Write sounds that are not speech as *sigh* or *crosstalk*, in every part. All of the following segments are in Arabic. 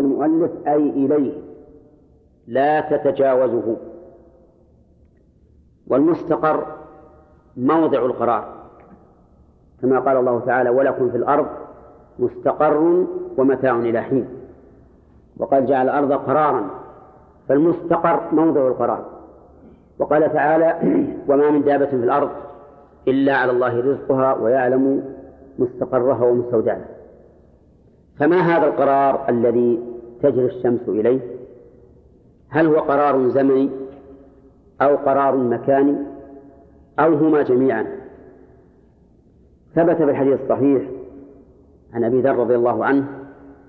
المؤلف أي إليه لا تتجاوزه. والمستقر موضع القرار كما قال الله تعالى ولكم في الأرض مستقر ومتاع إلى حين وقد جعل الأرض قرارا فالمستقر موضع القرار. وقال تعالى *clears throat* وما من دابة في الأرض إلا على الله رزقها ويعلم مستقرها ومستودعها فما هذا القرار الذي تجري الشمس إليه؟ هل هو قرار زمني أو قرار مكاني أو هما جميعا؟ ثبت في الحديث الصحيح عن أبي ذر رضي الله عنه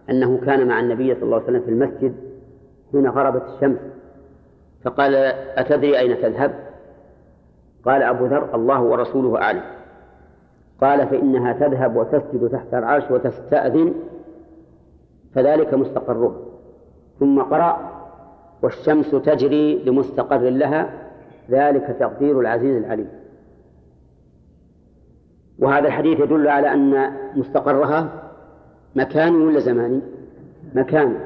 أنه كان مع النبي صلى الله عليه وسلم في المسجد حين غربت الشمس. فقال أتدري أين تذهب؟ قال أبو ذر الله ورسوله أعلم. قال فإنها تذهب وتسجد تحت العرش وتستأذن فذلك مستقرها. ثم قرأ والشمس تجري لمستقر لها ذلك تقدير العزيز العليم. وهذا الحديث يدل على أن مستقرها مكاني ولا زماني مكاني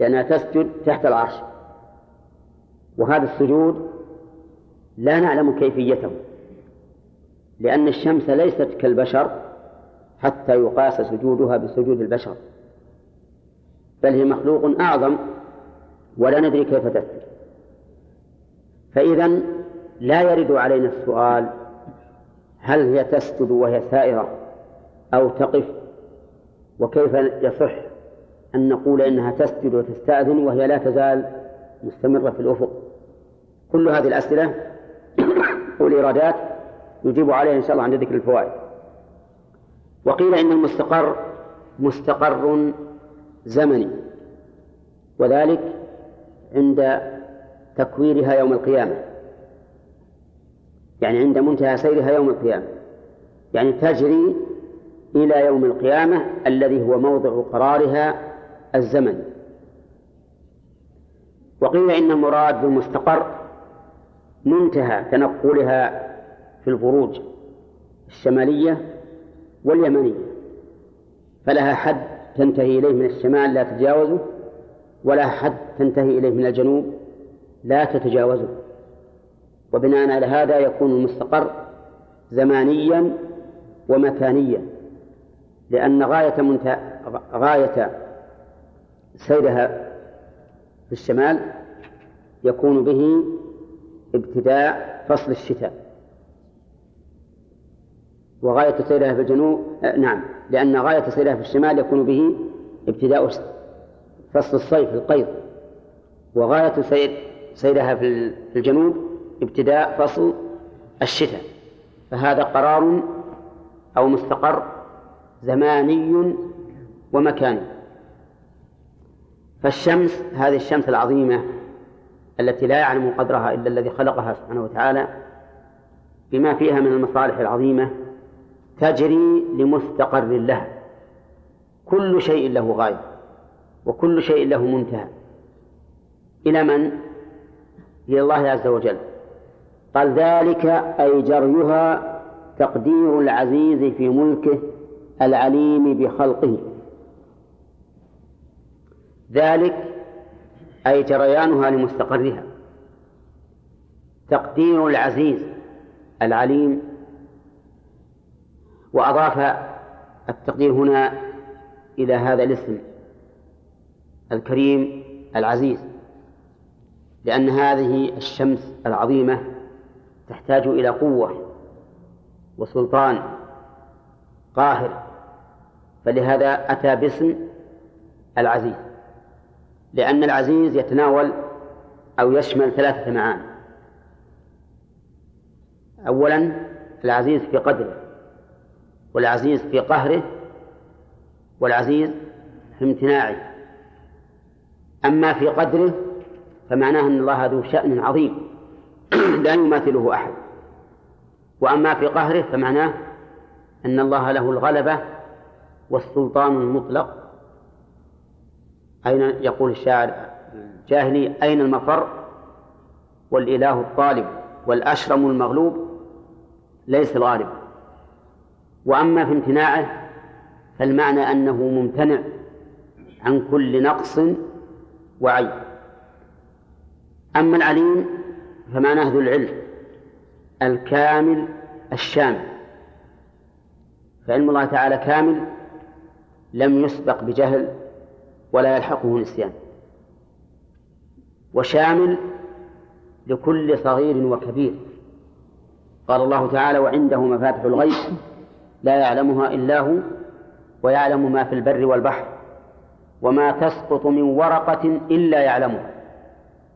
لأنها تسجد تحت العرش. وهذا السجود لا نعلم كيفيته لأن الشمس ليست كالبشر حتى يقاس سجودها بسجود البشر. بل هي مخلوق أعظم ولا ندري كيف تسجد فإذا لا يرد علينا السؤال هل هي تسجد وهي سائرة أو تقف؟ وكيف يصح أن نقول إنها تسجد وتستأذن وهي لا تزال مستمرة في الأفق؟ كل هذه الأسئلة *coughs* والإيرادات يجيب عليها إن شاء الله عند ذكر الفوائد. وقيل إن المستقر مستقر زمني. وذلك عند تكويرها يوم القيامة. يعني عند منتهى سيرها يوم القيامة. يعني تجري إلى يوم القيامة الذي هو موضع قرارها الزمن. وقيل إن المراد بالمستقر منتهى تنقلها في البروج الشمالية واليمنية. فلها حد تنتهي إليه من الشمال لا تتجاوزه ولا حد تنتهي إليه من الجنوب لا تتجاوزه. وبناء على هذا يكون المستقر زمانيا ومكانيا لأن غاية منت... غاية سيرها في الشمال يكون به ابتداء فصل الشتاء. وغاية سيرها في الجنوب آه نعم. لأن غاية سيرها في الشمال يكون به ابتداء فصل الصيف القيض. وغاية سير سيرها في الجنوب ابتداء فصل الشتاء. فهذا قرار أو مستقر زماني ومكاني. فالشمس هذه الشمس العظيمة التي لا يعلم قدرها إلا الذي خلقها سبحانه وتعالى بما فيها من المصالح العظيمة تجري لمستقر لها كل شيء له غاية وكل شيء له منتهى. إلى من؟ إلى الله عز وجل. قال ذلك أي جريها تقدير العزيز في ملكه العليم بخلقه. ذلك أي جريانها لمستقرها. تقدير العزيز العليم وأضاف التقدير هنا إلى هذا الاسم الكريم العزيز لأن هذه الشمس العظيمة تحتاج إلى قوة وسلطان قاهر فلهذا أتى باسم العزيز لأن العزيز يتناول أو يشمل ثلاثة معاني. أولا العزيز في قدره. والعزيز في قهره والعزيز في امتناعه. أما في قدره فمعناه أن الله ذو شأن عظيم. *clears throat* لا يماثله أحد. وأما في قهره فمعناه أن الله له الغلبة والسلطان المطلق. أين يقول الشاعر الجاهلي؟ أين المفر؟ والإله الطالب والأشرم المغلوب. ليس الغالب. وأما في امتناعه فالمعنى أنه ممتنع عن كل نقص وعيب. أما العليم فمعناه ذو العلم الكامل الشامل. فعلم الله تعالى كامل لم يسبق بجهل ولا يلحقه نسيان. وشامل لكل صغير وكبير. قال الله تعالى وعنده مفاتح الغيب لا يعلمها إلا هو ويعلم ما في البر والبحر وما تسقط من ورقة إلا يعلمها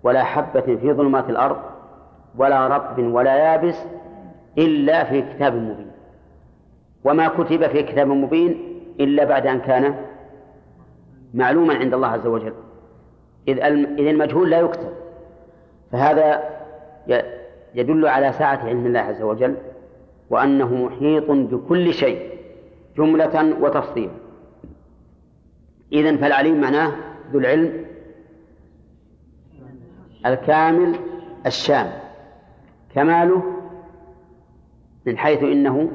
ولا حبة في ظلمات الأرض ولا رطب ولا يابس إلا في كتاب مبين. وما كتب في كتاب مبين إلا بعد أن كان معلوما عند الله عز وجل. إذ المجهول لا يكتب. فهذا يدل على سعة علم الله عز وجل وأنه محيط بكل شيء جملة وتفصيلا إذن فالعليم معناه ذو العلم الكامل الشامل كماله من حيث إنه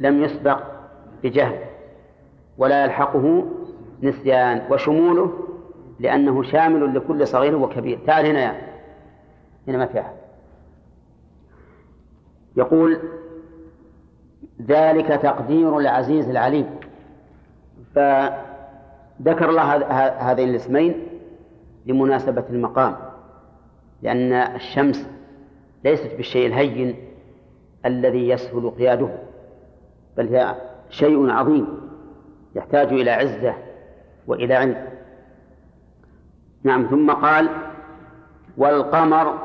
لم يسبق بجهل ولا يلحقه نسيان وشموله لأنه شامل لكل صغير وكبير. تعال هنا يا هنا ما في أحد. يقول ذلك تقدير العزيز العليم. فذكر الله هذين الاسمين لمناسبة المقام لأن الشمس ليست بالشيء الهين الذي يسهل قياده بل هي شيء عظيم يحتاج إلى عزة وإلى علم. نعم ثم قال والقمر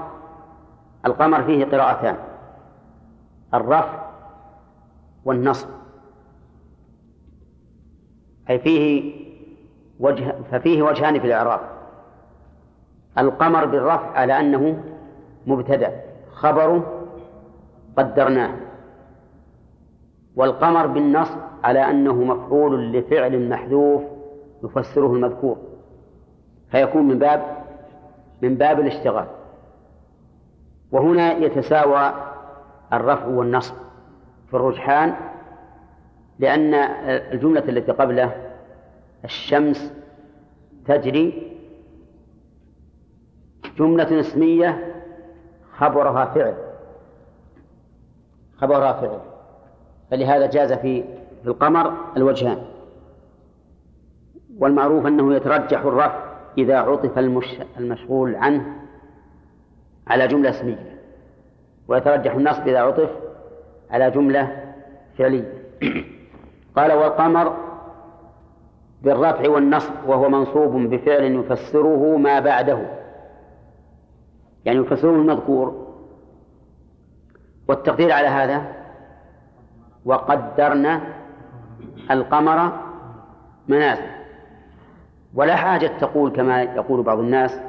القمر فيه قراءتان الرفع والنصب. أي فيه وجه ففيه وجهان في الإعراب. القمر بالرفع على أنه مبتدأ خبره قدرناه. والقمر بالنصب على أنه مفعول لفعل محذوف يفسره المذكور. فيكون من باب من باب الاشتغال. وهنا يتساوى الرفع والنصب. في الرجحان لأن الجملة التي قبله الشمس تجري جملة اسمية خبرها فعل خبرها فعل. فلهذا جاز في في القمر الوجهان. والمعروف أنه يترجح الرفع إذا عطف المشغول عنه على جملة اسمية. ويترجح النصب إذا عطف على جملة فعلية. قال والقمر بالرفع والنصب وهو منصوب بفعل يفسره ما بعده. يعني يفسره المذكور. والتقدير على هذا وقدرنا القمر منازل. ولا حاجة تقول كما يقول بعض الناس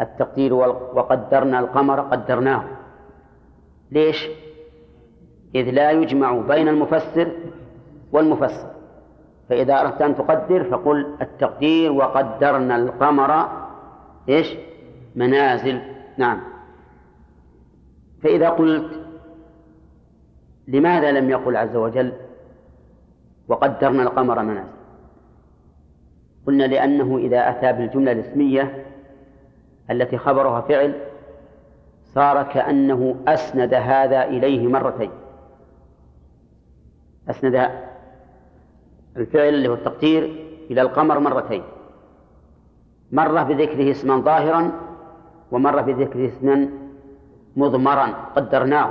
التقدير وقدرنا القمر قدرناه. ليش؟ إذ لا يجمع بين المفسر والمفسر. فإذا أردت أن تقدر فقل التقدير وقدرنا القمر. إيش؟ منازل. نعم. فإذا قلت لماذا لم يقل عز وجل وقدرنا القمر منازل؟ قلنا لأنه إذا أتى بالجملة الاسمية التي خبرها فعل صار كأنه أسند هذا إليه مرتين. أسند الفعل اللي هو التقدير إلى القمر مرتين. مرة بذكره اسما ظاهرا ومرة بذكره اسما مضمرا قدرناه.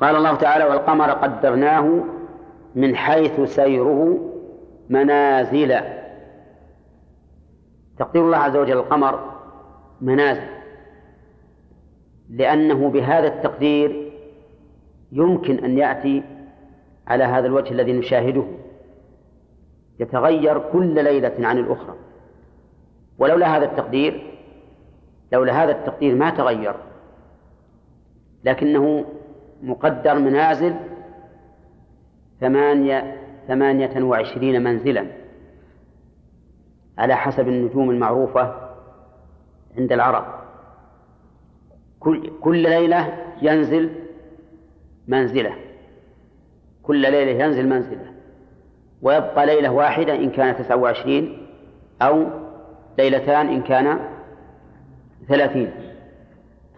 قال الله تعالى والقمر قدرناه من حيث سيره منازل. تقدير الله عز وجل القمر منازل لأنه بهذا التقدير يمكن أن يأتي على هذا الوجه الذي نشاهده. يتغير كل ليلة عن الأخرى. ولولا هذا التقدير لولا هذا التقدير ما تغير. لكنه مقدر منازل ثمانية ثمانية وعشرين منزلا على حسب النجوم المعروفة عند العرب. كل, كل ليلة ينزل منزلة. كل ليلة ينزل منزلة. ويبقى ليلة واحدة إن كان تسعة وعشرين أو ليلتان إن كان ثلاثين.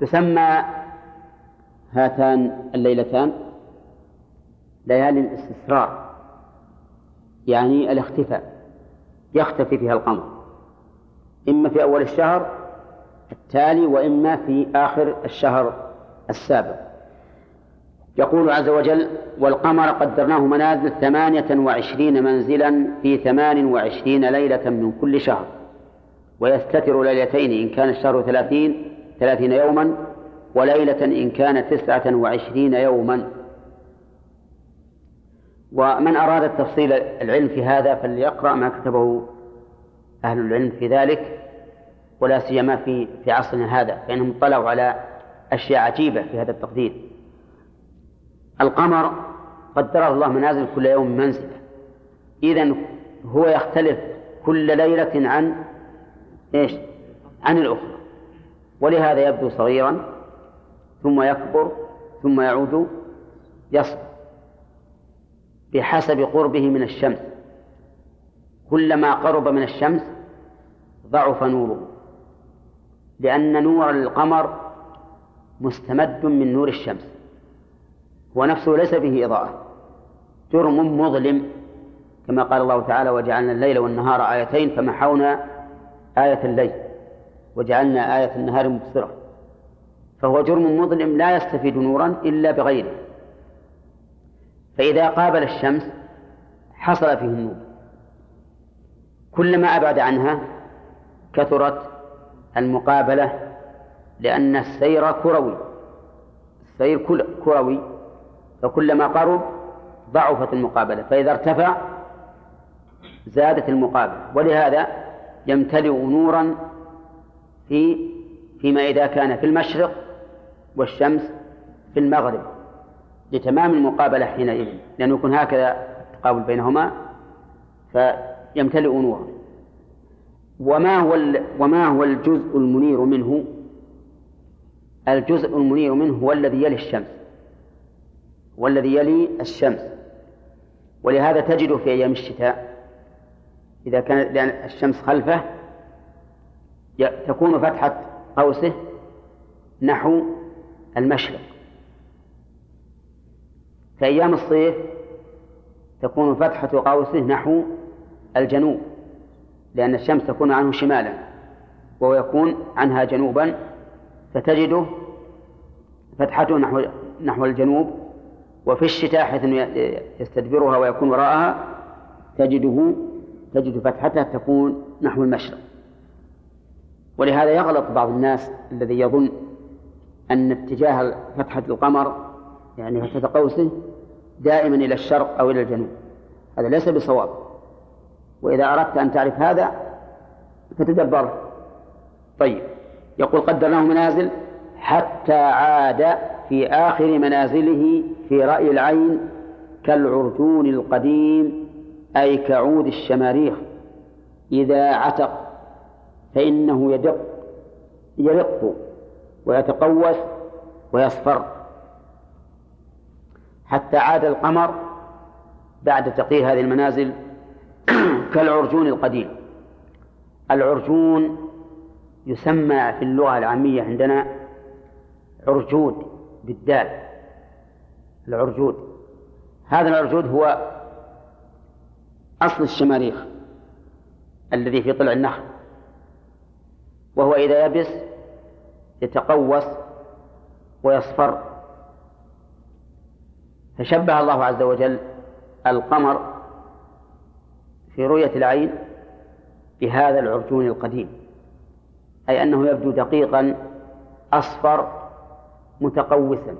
تسمى هاتان الليلتان ليالي الاستسرار يعني الاختفاء. يختفي فيها القمر. إما في أول الشهر التالي وإما في آخر الشهر السابق. يقول عز وجل والقمر قدرناه منازل ثمانية وعشرين منزلا في ثمان وعشرين ليلة من كل شهر ويستتر ليلتين إن كان الشهر ثلاثين ثلاثين يوما وليلة إن كان تسعة وعشرين يوما. ومن أراد التفصيل العلم في هذا فليقرأ ما كتبه أهل العلم في ذلك ولا سيما في في عصرنا هذا فإنهم اطلعوا على أشياء عجيبة في هذا التقدير. القمر قدره الله منازل كل يوم منزلة. إذا هو يختلف كل ليلة عن إيش؟ عن الأخرى. ولهذا يبدو صغيرا ثم يكبر ثم يعود يصغر بحسب قربه من الشمس. كلما قرب من الشمس ضعف نوره لأن نور القمر مستمد من نور الشمس. هو نفسه ليس به إضاءة. جرم مظلم كما قال الله تعالى وجعلنا الليل والنهار آيتين فمحونا آية الليل وجعلنا آية النهار مبصرة. فهو جرم مظلم لا يستفيد نورا إلا بغيره. فإذا قابل الشمس حصل فيه النور. كلما أبعد عنها كثرت المقابلة لأن السير كروي. السير كروي. فكلما قرب ضعفت المقابلة فإذا ارتفع زادت المقابلة. ولهذا يمتلئ نورا في فيما إذا كان في المشرق والشمس في المغرب لتمام المقابلة حينئذ لأنه يكون هكذا التقابل بينهما فيمتلئ نورا. وما هو وما هو الجزء المنير منه؟ الجزء المنير منه هو الذي يلي الشمس. والذي يلي الشمس. ولهذا تجد في أيام الشتاء إذا كان لأن الشمس خلفه تكون فتحة قوسه نحو المشرق. في أيام الصيف تكون فتحة قوسه نحو الجنوب لأن الشمس تكون عنه شمالا وهو يكون عنها جنوبا فتجده فتحته نحو نحو الجنوب وفي الشتاء حيث يستدبرها ويكون وراءها تجده تجد فتحته تكون نحو المشرق. ولهذا يغلط بعض الناس الذي يظن أن اتجاه فتحة القمر يعني فتحة قوسه دائما إلى الشرق أو إلى الجنوب. هذا ليس بصواب. وإذا أردت أن تعرف هذا فتدبره. طيب. يقول قدرناه منازل حتى عاد في آخر منازله في رأي العين كالعرجون القديم أي كعود الشماريخ. إذا عتق فإنه يدق يرق ويتقوس ويصفر. حتى عاد القمر بعد تقييد هذه المنازل *clears throat* كالعرجون القديم. العرجون يسمى في اللغة العامية عندنا عرجود. بالدال العرجود. هذا العرجود هو أصل الشماريخ الذي في طلع النخل وهو إذا يبس يتقوس ويصفر. فشبه الله عز وجل القمر في رؤية العين بهذا العرجون القديم أي أنه يبدو دقيقا أصفر متقوسا.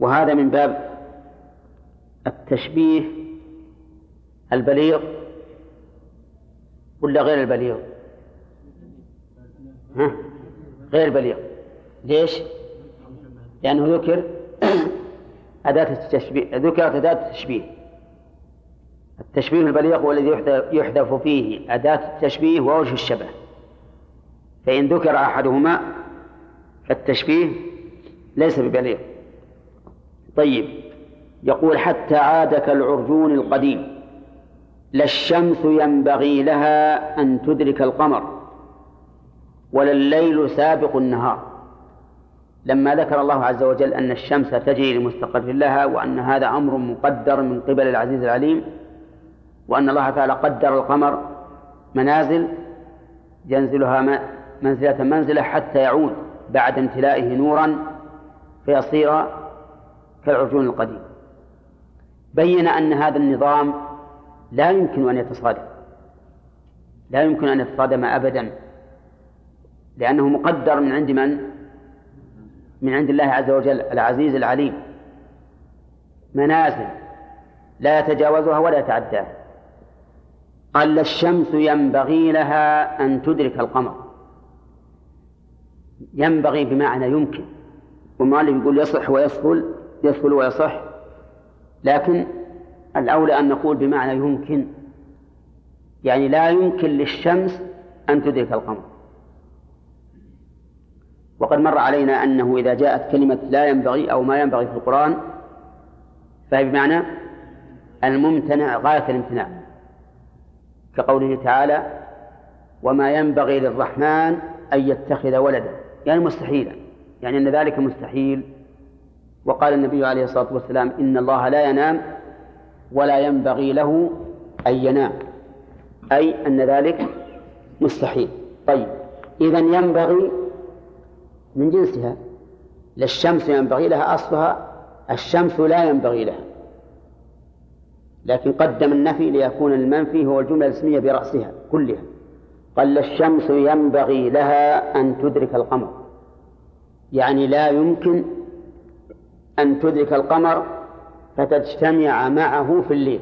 وهذا من باب التشبيه البليغ ولا غير البليغ؟ ها؟ غير بليغ ليش؟ لأنه ذكر *coughs* أداة التشبيه ذكرت أداة التشبيه. التشبيه البليغ هو الذي يحذف فيه أداة التشبيه ووجه الشبه. فإن ذكر أحدهما فالتشبيه ليس ببليغ. طيب يقول حتى عاد كالعرجون القديم لا الشمس ينبغي لها أن تدرك القمر ولا الليل سابق النهار. لما ذكر الله عز وجل أن الشمس تجري لمستقر لها وأن هذا أمر مقدر من قبل العزيز العليم وأن الله تعالى قدر القمر منازل ينزلها منزلة منزلة حتى يعود. بعد امتلائه نورا فيصير كالعرجون القديم. بين أن هذا النظام لا يمكن أن يتصادم. لا يمكن أن يتصادم أبدا. لأنه مقدر من عند من؟ من عند الله عز وجل العزيز العليم. منازل لا يتجاوزها ولا يتعداها. قال الشمس ينبغي لها أن تدرك القمر. ينبغي بمعنى يمكن. والمؤلف يقول يصح ويسهل يسهل ويصح. لكن الأولى أن نقول بمعنى يمكن. يعني لا يمكن للشمس أن تدرك القمر. وقد مر علينا أنه إذا جاءت كلمة لا ينبغي أو ما ينبغي في القرآن فهي بمعنى الممتنع غاية الامتناع. كقوله تعالى وما ينبغي للرحمن أن يتخذ ولدا. يعني مستحيلا يعني أن ذلك مستحيل. وقال النبي عليه الصلاة والسلام إن الله لا ينام ولا ينبغي له أن ينام أي أن ذلك مستحيل. طيب إذا ينبغي من جنسها للشمس ينبغي لها أصلها الشمس لا ينبغي لها. لكن قدم النفي ليكون المنفي هو الجملة الاسمية برأسها كلها. قال الشمس ينبغي لها أن تدرك القمر. يعني لا يمكن أن تدرك القمر فتجتمع معه في الليل.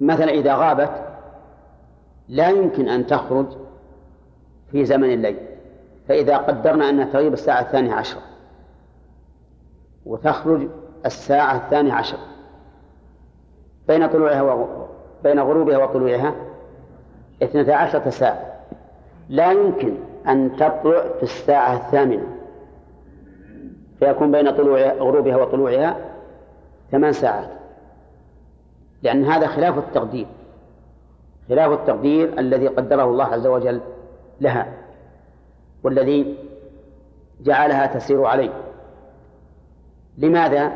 مثلا إذا غابت لا يمكن أن تخرج في زمن الليل. فإذا قدرنا أنها تغيب الساعة الثانية عشرة وتخرج الساعة الثانية عشر بين طلوعها و... بين غروبها وطلوعها اثنتا عشرة ساعة. لا يمكن أن تطلع في الساعة الثامنة. فيكون بين طلوع غروبها وطلوعها ثمان ساعات. لأن هذا خلاف التقدير. خلاف التقدير الذي قدره الله عز وجل لها والذي جعلها تسير عليه. لماذا؟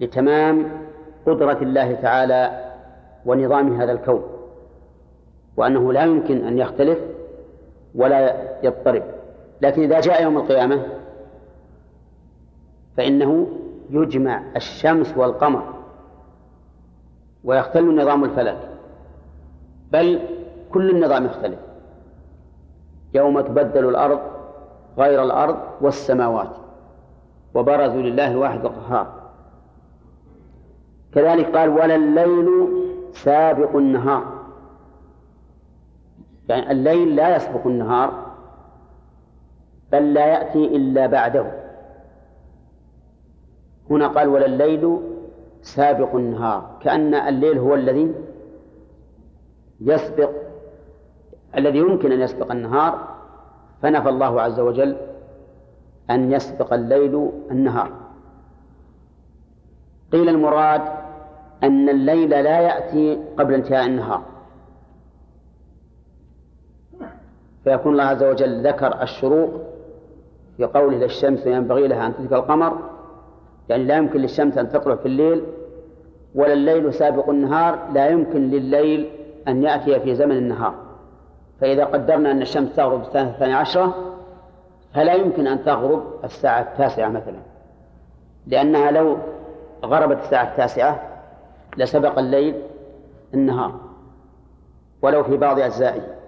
لتمام قدرة الله تعالى ونظام هذا الكون. وأنه لا يمكن أن يختلف ولا يضطرب. لكن إذا جاء يوم القيامة فإنه يجمع الشمس والقمر ويختل نظام الفلك بل كل النظام يختلف. يوم تبدل الأرض غير الأرض والسماوات وبرزوا لله الواحد القهار. كذلك قال ولا الليل سابق النهار. يعني الليل لا يسبق النهار بل لا يأتي إلا بعده. هنا قال ولا الليل سابق النهار. كأن الليل هو الذي يسبق الذي يمكن أن يسبق النهار فنفى الله عز وجل أن يسبق الليل النهار. قيل المراد أن الليل لا يأتي قبل انتهاء النهار. فيكون الله عز وجل ذكر الشروق في قوله للشمس ينبغي لها أن تدرك القمر يعني لا يمكن للشمس أن تطلع في الليل ولا الليل سابق النهار لا يمكن لليل أن يأتي في زمن النهار. فإذا قدرنا أن الشمس تغرب الساعة الثانية عشرة فلا يمكن أن تغرب الساعة التاسعة مثلا. لأنها لو غربت الساعة التاسعة لسبق الليل النهار ولو في بعض أجزائه.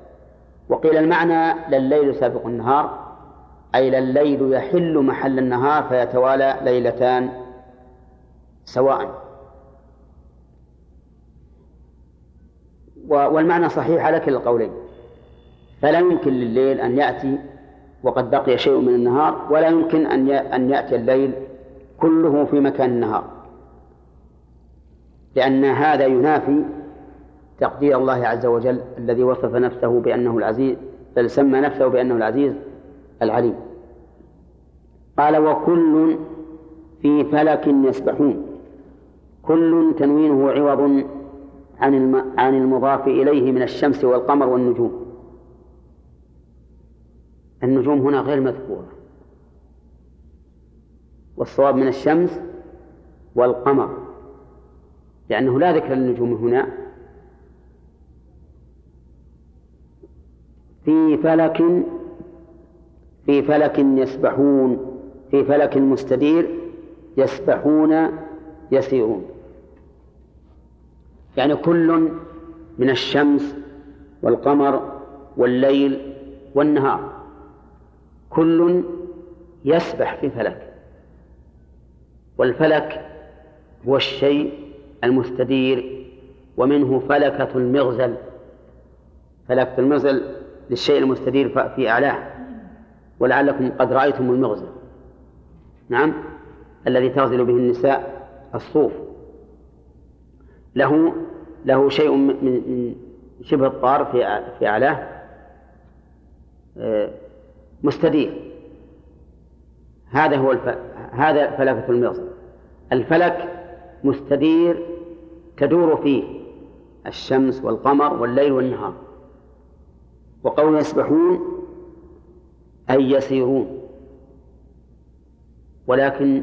وقيل المعنى لليل سابق النهار أي لليل يحل محل النهار فيتوالى ليلتان سواء. والمعنى صحيح على كلا القولين. فلا يمكن لليل أن يأتي وقد بقي شيء من النهار ولا يمكن أن أن يأتي الليل كله في مكان النهار. لأن هذا ينافي تقدير الله عز وجل الذي وصف نفسه بأنه العزيز بل سمى نفسه بأنه العزيز العليم. قال وكل في فلك يسبحون. كل تنوينه عوض عن عن المضاف إليه من الشمس والقمر والنجوم. النجوم هنا غير مذكورة. والصواب من الشمس والقمر لأنه لا ذكر للنجوم هنا في فلك في فلك يسبحون في فلك مستدير يسبحون يسيرون. يعني كل من الشمس والقمر والليل والنهار كل يسبح في فلك. والفلك هو الشيء المستدير ومنه فلكة المغزل. فلكة المغزل للشيء المستدير في أعلاه. ولعلكم قد رأيتم المغزل نعم؟ الذي تغزل به النساء الصوف. له له شيء من شبه الطار في في أعلاه آه، مستدير. هذا هو. هذا فلكة المغزل الفلك مستدير تدور فيه الشمس والقمر والليل والنهار. وقول يسبحون أي يسيرون. ولكن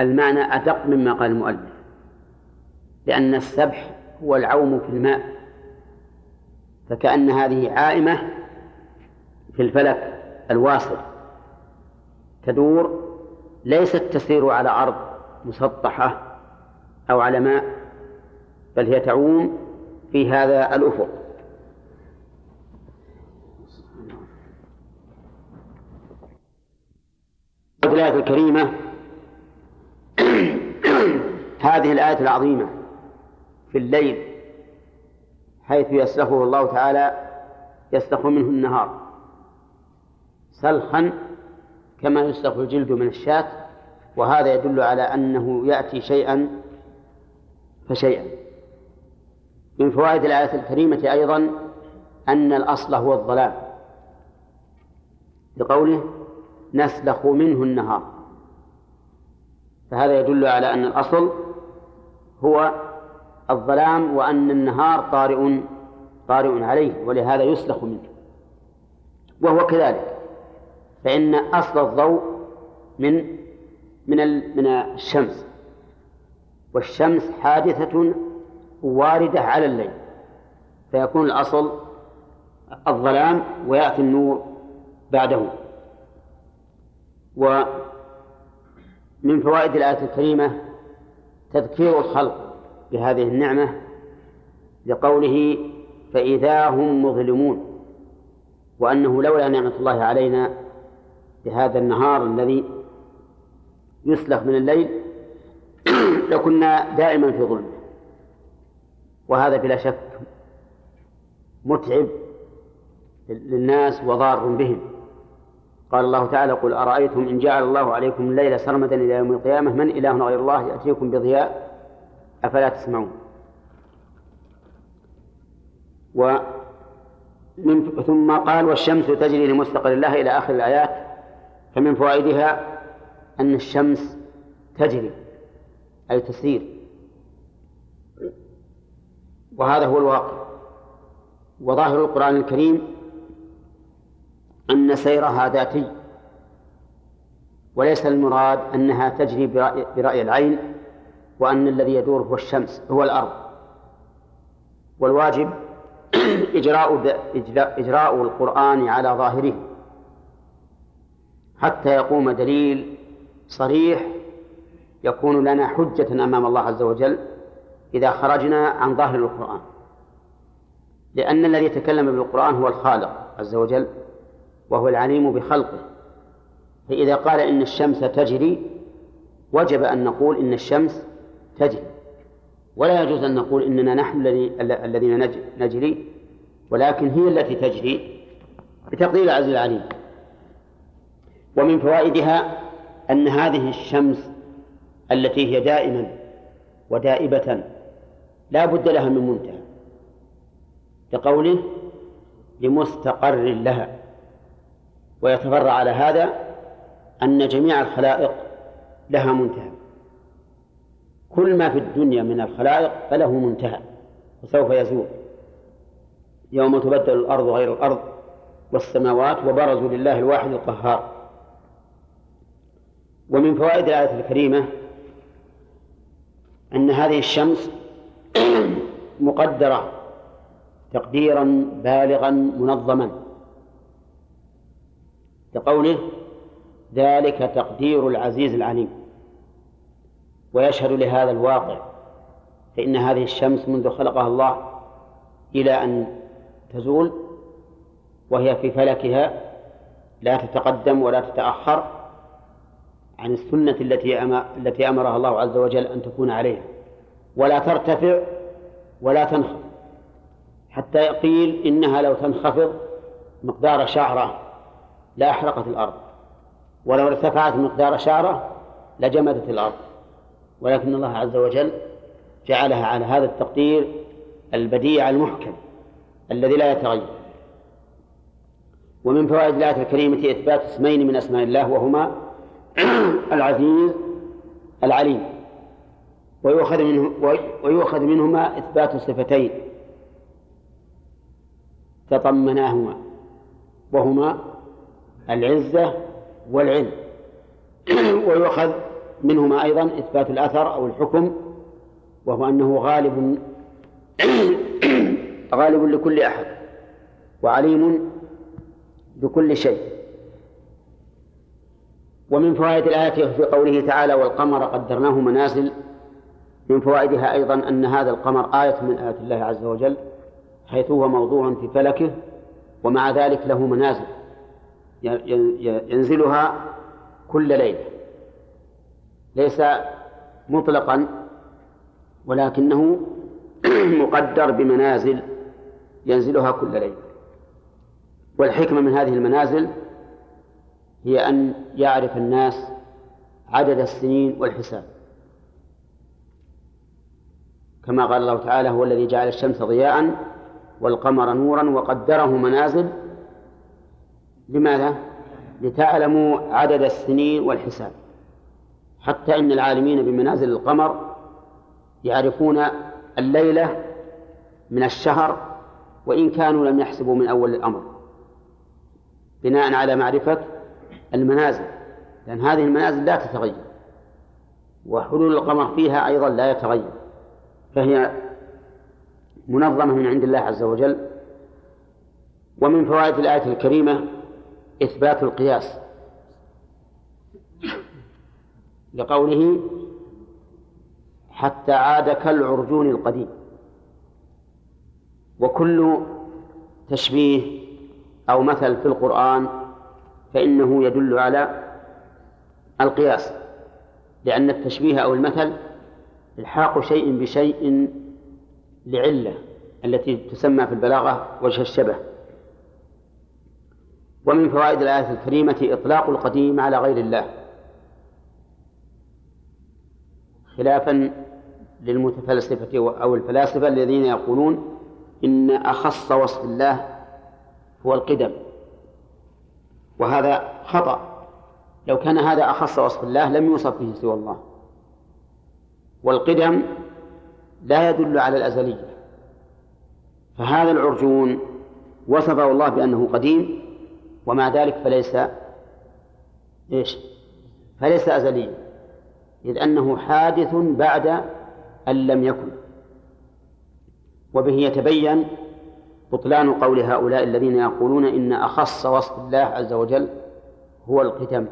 المعنى أدق مما قال المؤلف لأن السبح هو العوم في الماء فكأن هذه عائمة في الفلك الواسع تدور ليست تسير على أرض مسطحة أو على ماء بل هي تعوم في هذا الأفق. الآية الكريمة. هذه الآية العظيمة في الليل حيث يسلخه الله تعالى يسلخ منه النهار. سلخا كما يسلخ الجلد من الشاة وهذا يدل على أنه يأتي شيئا فشيئا. من فوائد الآية الكريمة أيضا أن الأصل هو الظلام. لقوله نسلخ منه النهار. فهذا يدل على أن الأصل هو الظلام وأن النهار طارئ طارئ عليه ولهذا يسلخ منه. وهو كذلك. فإن أصل الضوء من من من الشمس. والشمس حادثة واردة على الليل. فيكون الأصل الظلام ويأتي النور بعده. ومن فوائد الآية الكريمة تذكير الخلق بهذه النعمة لقوله فإذا هم مظلمون وأنه لولا نعمة الله علينا بهذا النهار الذي يسلخ من الليل *clears throat* لكنا دائما في ظلم. وهذا بلا شك متعب للناس وضار بهم. قال الله تعالى قل أرأيتم إن جعل الله عليكم الليل سرمدا إلى يوم القيامة من إله غير الله يأتيكم بضياء أفلا تسمعون ومن ثم قال والشمس تجري لمستقر الله إلى آخر الآيات فمن فوائدها أن الشمس تجري أي تسير. وهذا هو الواقع. وظاهر القرآن الكريم أن سيرها ذاتي وليس المراد أنها تجري برأي, برأي العين وأن الذي يدور هو الشمس هو الأرض. والواجب *clears throat* إجراء إجراء القرآن على ظاهره. حتى يقوم دليل صريح يكون لنا حجة أمام الله عز وجل إذا خرجنا عن ظاهر القرآن. لأن الذي يتكلم بالقرآن هو الخالق عز وجل. وهو العليم بخلقه. فإذا قال إن الشمس تجري وجب أن نقول إن الشمس تجري. ولا يجوز أن نقول إننا نحن الذين نجري ولكن هي التي تجري بتقدير العزيز العليم. ومن فوائدها أن هذه الشمس التي هي دائما ودائبة لا بد لها من منتهى. كقوله لمستقر لها. ويتفرع على هذا أن جميع الخلائق لها منتهى. كل ما في الدنيا من الخلائق فله منتهى وسوف يزول. يوم تبدل الأرض غير الأرض والسماوات وبرزوا لله الواحد القهار. ومن فوائد الآية الكريمة أن هذه الشمس *clears throat* مقدرة تقديرا بالغا منظما. كقوله ذلك تقدير العزيز العليم. ويشهد لهذا الواقع فإن هذه الشمس منذ خلقها الله إلى أن تزول وهي في فلكها لا تتقدم ولا تتأخر عن السنة التي التي أمرها الله عز وجل أن تكون عليها. ولا ترتفع ولا تنخفض. حتى قيل إنها لو تنخفض مقدار شعرة لأحرقت الأرض. ولو ارتفعت مقدار شعرة لجمدت الأرض. ولكن الله عز وجل جعلها على هذا التقدير البديع المحكم الذي لا يتغير. ومن فوائد الآية الكريمة إثبات اسمين من أسماء الله وهما *clears throat* العزيز العليم. ويؤخذ منه ويؤخذ منهما إثبات صفتين. تضمناهما وهما العزة والعلم. *clears throat* ويؤخذ منهما أيضا إثبات الأثر أو الحكم وهو أنه غالب *clears throat* غالب لكل أحد وعليم بكل شيء. ومن فوائد الآية في قوله تعالى والقمر قدرناه منازل من فوائدها أيضا أن هذا القمر آية من آيات الله عز وجل حيث هو موضوع في فلكه ومع ذلك له منازل. ينزلها كل ليلة. ليس مطلقا ولكنه *clears throat* مقدر بمنازل ينزلها كل ليلة. والحكمة من هذه المنازل هي أن يعرف الناس عدد السنين والحساب. كما قال الله تعالى هو الذي جعل الشمس ضياء والقمر نورا وقدره منازل لماذا؟ لتعلموا عدد السنين والحساب. حتى إن العالمين بمنازل القمر يعرفون الليلة من الشهر وإن كانوا لم يحسبوا من أول الأمر. بناء على معرفة المنازل لأن هذه المنازل لا تتغير وحلول القمر فيها أيضا لا يتغير. فهي منظمة من عند الله عز وجل ومن فوائد الآية الكريمة إثبات القياس لقوله حتى عاد كالعرجون القديم وكل تشبيه أو مثل في القرآن فإنه يدل على القياس لأن التشبيه أو المثل إلحاق شيء بشيء لعلة التي تسمى في البلاغة وجه الشبه ومن فوائد الآية الكريمة إطلاق القديم على غير الله. خلافا للمتفلسفة أو الفلاسفة الذين يقولون إن أخص وصف الله هو القدم. وهذا خطأ. لو كان هذا أخص وصف الله لم يوصف به سوى الله. والقدم لا يدل على الأزلية. فهذا العرجون وصفه الله بأنه قديم ومع ذلك فليس إيش؟ فليس أزليا إذ أنه حادث بعد أن لم يكن. وبه يتبين بطلان قول هؤلاء الذين يقولون إن أخص وصف الله عز وجل هو القدم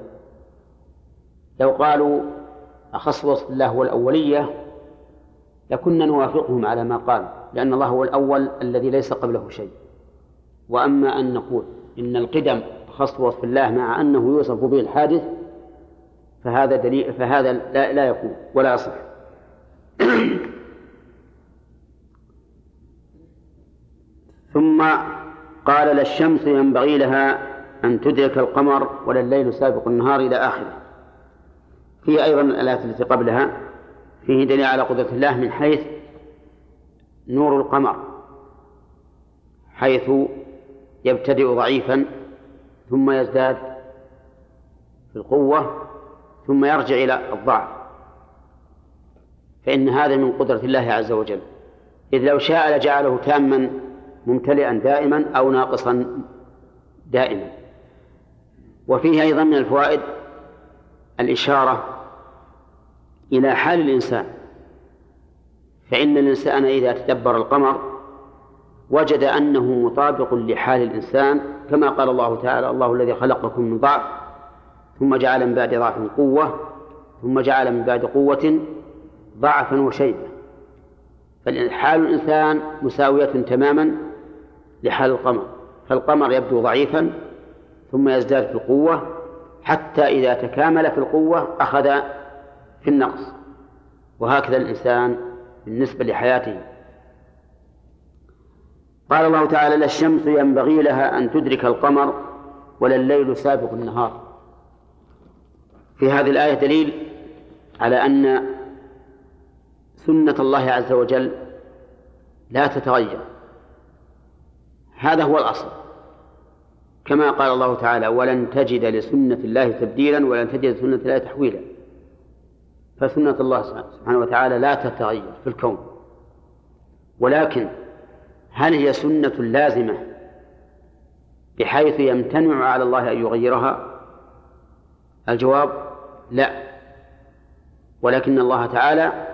لو قالوا أخص وصف الله هو الأولية لكنا نوافقهم على ما قال لأن الله هو الأول الذي ليس قبله شيء. وأما أن نقول إن القدم خص وصف الله مع أنه يوصف به الحادث فهذا دليل فهذا لا, لا يكون ولا يصح. *clears throat* ثم قال لا الشمس ينبغي لها أن تدرك القمر ولا الليل سابق النهار إلى آخره. فيه أيضا الآيات التي قبلها فيه دليل على قدرة الله من حيث نور القمر حيث يبتدئ ضعيفا ثم يزداد في القوة ثم يرجع إلى الضعف. فإن هذا من قدرة الله عز وجل. إذ لو شاء لجعله تاما ممتلئا دائما أو ناقصا دائما. وفيه أيضا من الفوائد الإشارة إلى حال الإنسان. فإن الإنسان إذا تدبر القمر وجد أنه مطابق لحال الإنسان كما قال الله تعالى الله الذي خلقكم من ضعف ثم جعل من بعد ضعف قوة ثم جعل من بعد قوة ضعفا وشيبة. فحال الإنسان مساوية تماما لحال القمر فالقمر يبدو ضعيفا ثم يزداد في القوة حتى إذا تكامل في القوة أخذ في النقص وهكذا الإنسان بالنسبة لحياته. قال الله تعالى لا الشمس ينبغي لها أن تدرك القمر ولا الليل سابق النهار. في هذه الآية دليل على أن سنة الله عز وجل لا تتغير. هذا هو الأصل. كما قال الله تعالى ولن تجد لسنة الله تبديلا ولن تجد لسنة الله تحويلا. فسنة الله سبحانه وتعالى لا تتغير في الكون. ولكن هل هي سنة لازمة بحيث يمتنع على الله أن يغيرها؟ الجواب لا. ولكن الله تعالى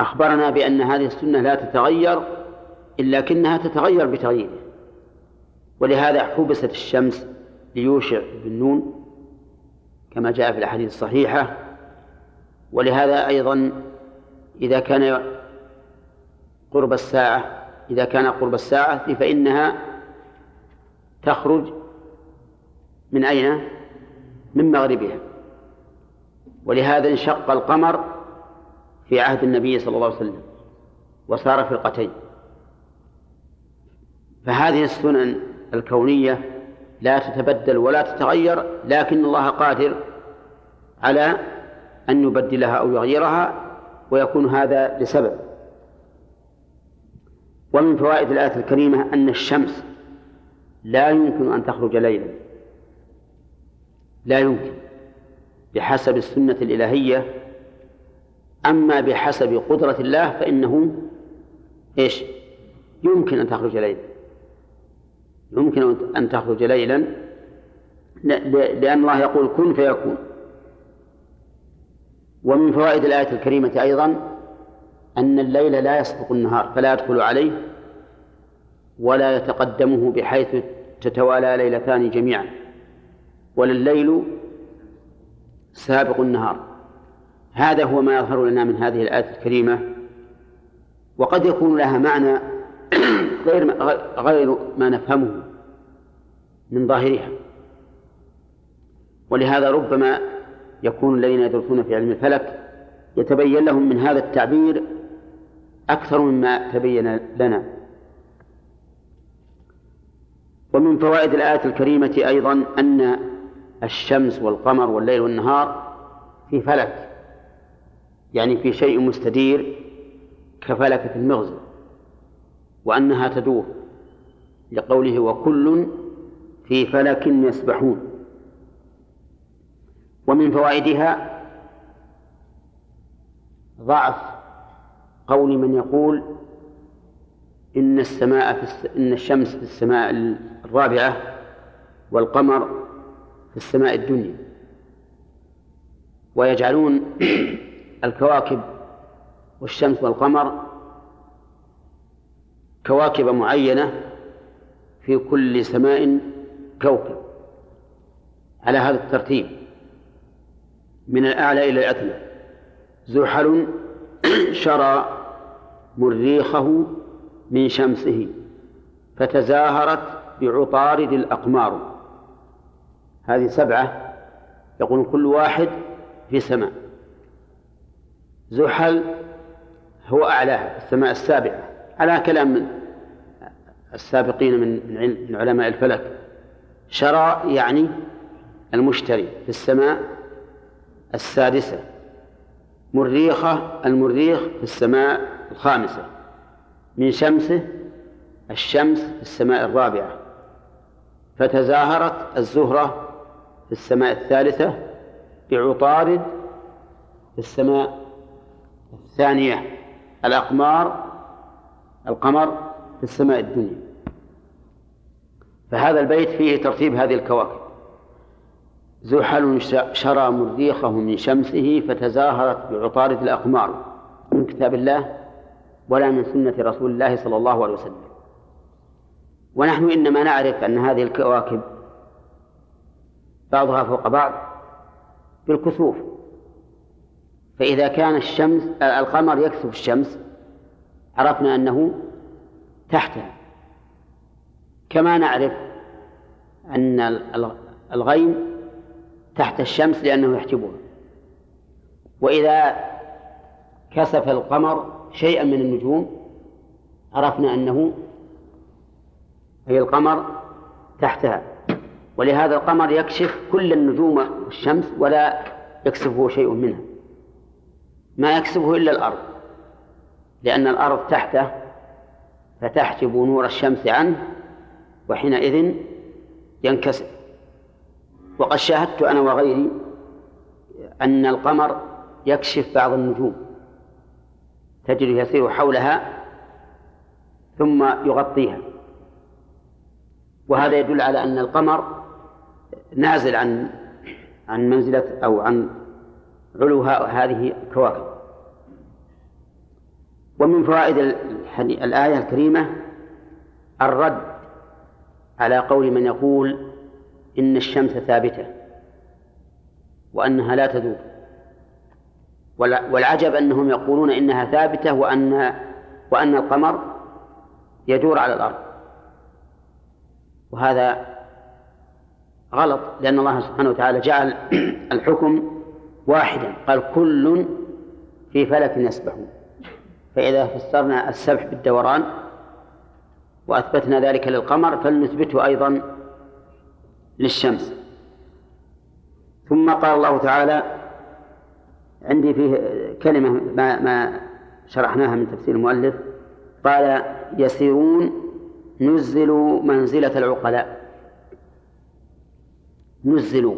أخبرنا بأن هذه السنة لا تتغير إلا كنها تتغير بتغييره. ولهذا حبست الشمس ليوشع بن نون كما جاء في الأحاديث الصحيحة. ولهذا أيضا إذا كان قرب الساعة إذا كان قرب الساعة فإنها تخرج من أين؟ من مغربها. ولهذا انشق القمر في عهد النبي صلى الله عليه وسلم وصار فرقتين. فهذه السنن الكونية لا تتبدل ولا تتغير لكن الله قادر على أن يبدلها أو يغيرها ويكون هذا لسبب. ومن فوائد الآية الكريمة أن الشمس لا يمكن أن تخرج ليلا. لا يمكن. بحسب السنة الإلهية. أما بحسب قدرة الله فإنه إيش؟ يمكن أن تخرج ليلا. يمكن أن تخرج ليلا لأن الله يقول كن فيكون. ومن فوائد الآية الكريمة أيضا أن الليل لا يسبق النهار فلا يدخل عليه ولا يتقدمه بحيث تتوالى ليلتان جميعا. ولا الليل سابق النهار. هذا هو ما يظهر لنا من هذه الآية الكريمة. وقد يكون لها معنى *coughs* غير غير ما نفهمه من ظاهرها. ولهذا ربما يكون الذين يدرسون في علم الفلك يتبين لهم من هذا التعبير أكثر مما تبين لنا. ومن فوائد الآية الكريمة أيضا أن الشمس والقمر والليل والنهار في فلك يعني في شيء مستدير كفلكة المغزى وأنها تدور لقوله وكل في فلك يسبحون. ومن فوائدها ضعف قول من يقول إن السماء في الس... إن الشمس في السماء الرابعة والقمر في السماء الدنيا. ويجعلون *clears throat* الكواكب والشمس والقمر كواكب معينة في كل سماء كوكب. على هذا الترتيب من الأعلى إلى الأدنى زحل *clears throat* شرى مريخه من شمسه فتزاهرت بعطارد الأقمار. هذه سبعة يقول كل واحد في سماء. زحل هو أعلاها السماء السابعة. على كلام السابقين من علماء الفلك. شرى يعني المشتري في السماء السادسة. مريخة المريخ في السماء الخامسة. من شمسه الشمس في السماء الرابعة. فتزاهرت الزهرة في السماء الثالثة بعطارد في السماء الثانية. الأقمار القمر في السماء الدنيا. فهذا البيت فيه ترتيب هذه الكواكب. زحل شرى مريخه من شمسه فتزاهرت بعطارد الأقمار. من كتاب الله ولا من سنة رسول الله صلى الله عليه وسلم. ونحن إنما نعرف أن هذه الكواكب بعضها فوق بعض بالكسوف. فإذا كان الشمس القمر يكسف الشمس عرفنا أنه تحتها. كما نعرف أن الغيم تحت الشمس لأنه يحجبها. وإذا كسف القمر شيئا من النجوم عرفنا أنه هي القمر تحتها. ولهذا القمر يكشف كل النجوم والشمس ولا يكسفه شيء منها. ما يكسبه إلا الأرض. لأن الأرض تحته فتحجب نور الشمس عنه وحينئذ ينكسر. وقد شاهدت أنا وغيري أن القمر يكشف بعض النجوم. تجد يسير حولها ثم يغطيها. وهذا يدل على أن القمر نازل عن عن منزلة أو عن علو هذه الكواكب. ومن فوائد الآية الكريمة الرد على قول من يقول إن الشمس ثابتة وأنها لا تذوب. والعجب أنهم يقولون إنها ثابتة وأن وأن القمر يدور على الأرض. وهذا غلط لأن الله سبحانه وتعالى جعل *clears throat* الحكم واحدا قال كل في فلك يسبحون فإذا فسرنا السبح بالدوران وأثبتنا ذلك للقمر فلنثبته أيضا للشمس. ثم قال الله تعالى عندي فيه كلمة ما, ما شرحناها من تفسير المؤلف. قال يسيرون نزلوا منزلة العقلاء. نزلوا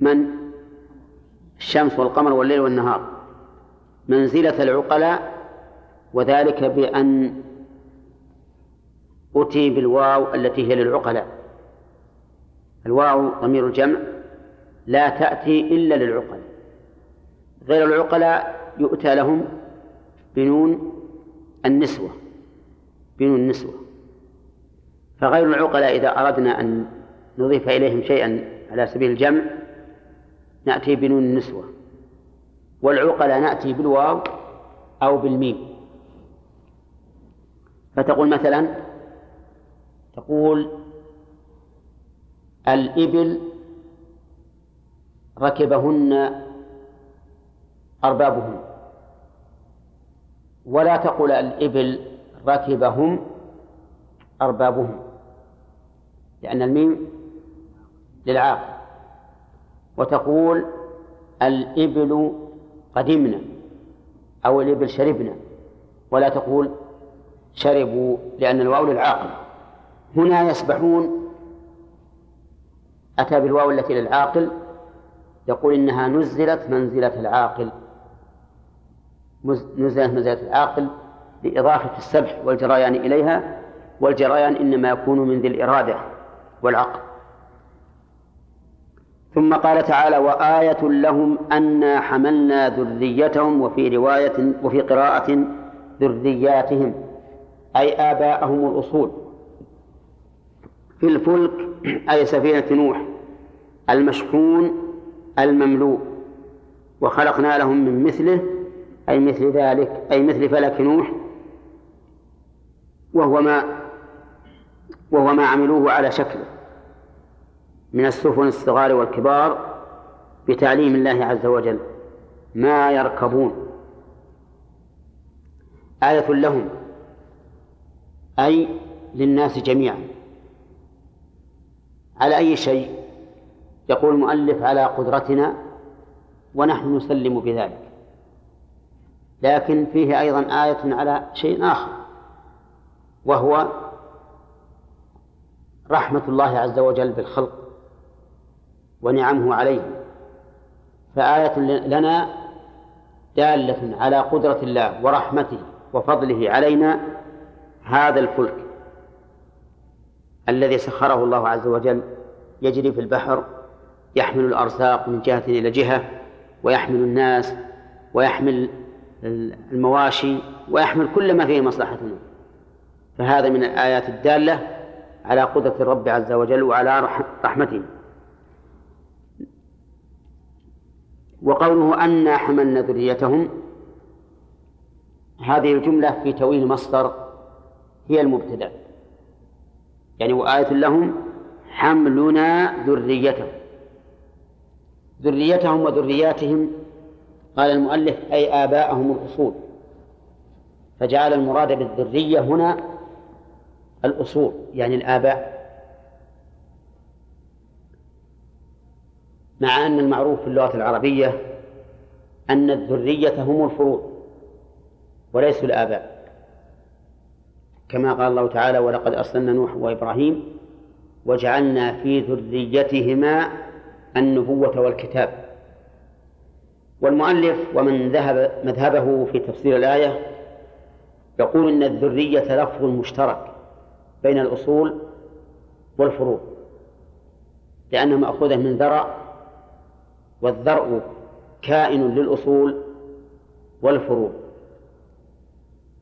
من؟ الشمس والقمر والليل والنهار. منزلة العقلاء وذلك بأن أتي بالواو التي هي للعقلاء. الواو ضمير الجمع لا تأتي إلا للعقلاء. غير العقلاء يؤتى لهم بنون النسوة بنون النسوة. فغير العقلاء إذا أردنا أن نضيف إليهم شيئا على سبيل الجمع نأتي بنون النسوة. والعقلاء نأتي بالواو أو بالميم. فتقول مثلا تقول الإبل ركبهن أربابهن ولا تقول الإبل ركبهم أربابهم. لأن الميم للعاقل. وتقول الإبل قدمنا أو الإبل شربنا. ولا تقول شربوا لأن الواو للعاقل. هنا يسبحون. أتى بالواو التي للعاقل؟ يقول إنها نزلت منزلة العاقل. نزلت منزلة العاقل لإضافة السبح والجريان إليها والجريان إنما يكون من ذي الإرادة والعقل. ثم قال تعالى وآية لهم أنا حملنا ذريتهم وفي رواية وفي قراءة ذرياتهم أي آباءهم الأصول. في الفلك أي سفينة نوح المشحون المملوء. وخلقنا لهم من مثله أي مثل ذلك أي مثل فلك نوح وهو ما وهو ما عملوه على شكله من السفن الصغار والكبار بتعليم الله عز وجل. ما يركبون. آية لهم أي للناس جميعا. على أي شيء؟ يقول المؤلف على قدرتنا ونحن نسلم بذلك. لكن فيه أيضا آية على شيء آخر وهو رحمة الله عز وجل بالخلق ونعمه عليهم. فآية لنا دالة على قدرة الله ورحمته وفضله علينا هذا الفلك الذي سخره الله عز وجل يجري في البحر يحمل الأرزاق من جهة إلى جهة ويحمل الناس ويحمل المواشي ويحمل كل ما فيه مصلحتنا فهذا من الآيات الدالة على قدرة الرب عز وجل وعلى رحمته. وقوله أنا حملنا ذريتهم هذه الجملة في توين مصدر هي المبتدأ. يعني وآية لهم حملنا ذريتهم. ذريتهم وذرياتهم قال المؤلف أي آباءهم الأصول. فجعل المراد بالذرية هنا الأصول يعني الآباء. مع أن المعروف في اللغة العربية أن الذرية هم الفروض وليسوا الآباء. كما قال الله تعالى ولقد أرسلنا نوح وإبراهيم وجعلنا في ذريتهما النبوة والكتاب. والمؤلف ومن ذهب مذهبه في تفسير الآية يقول إن الذرية لفظ مشترك بين الأصول والفروع لأنها مأخوذة من ذرع والذرع كائن للأصول والفروع.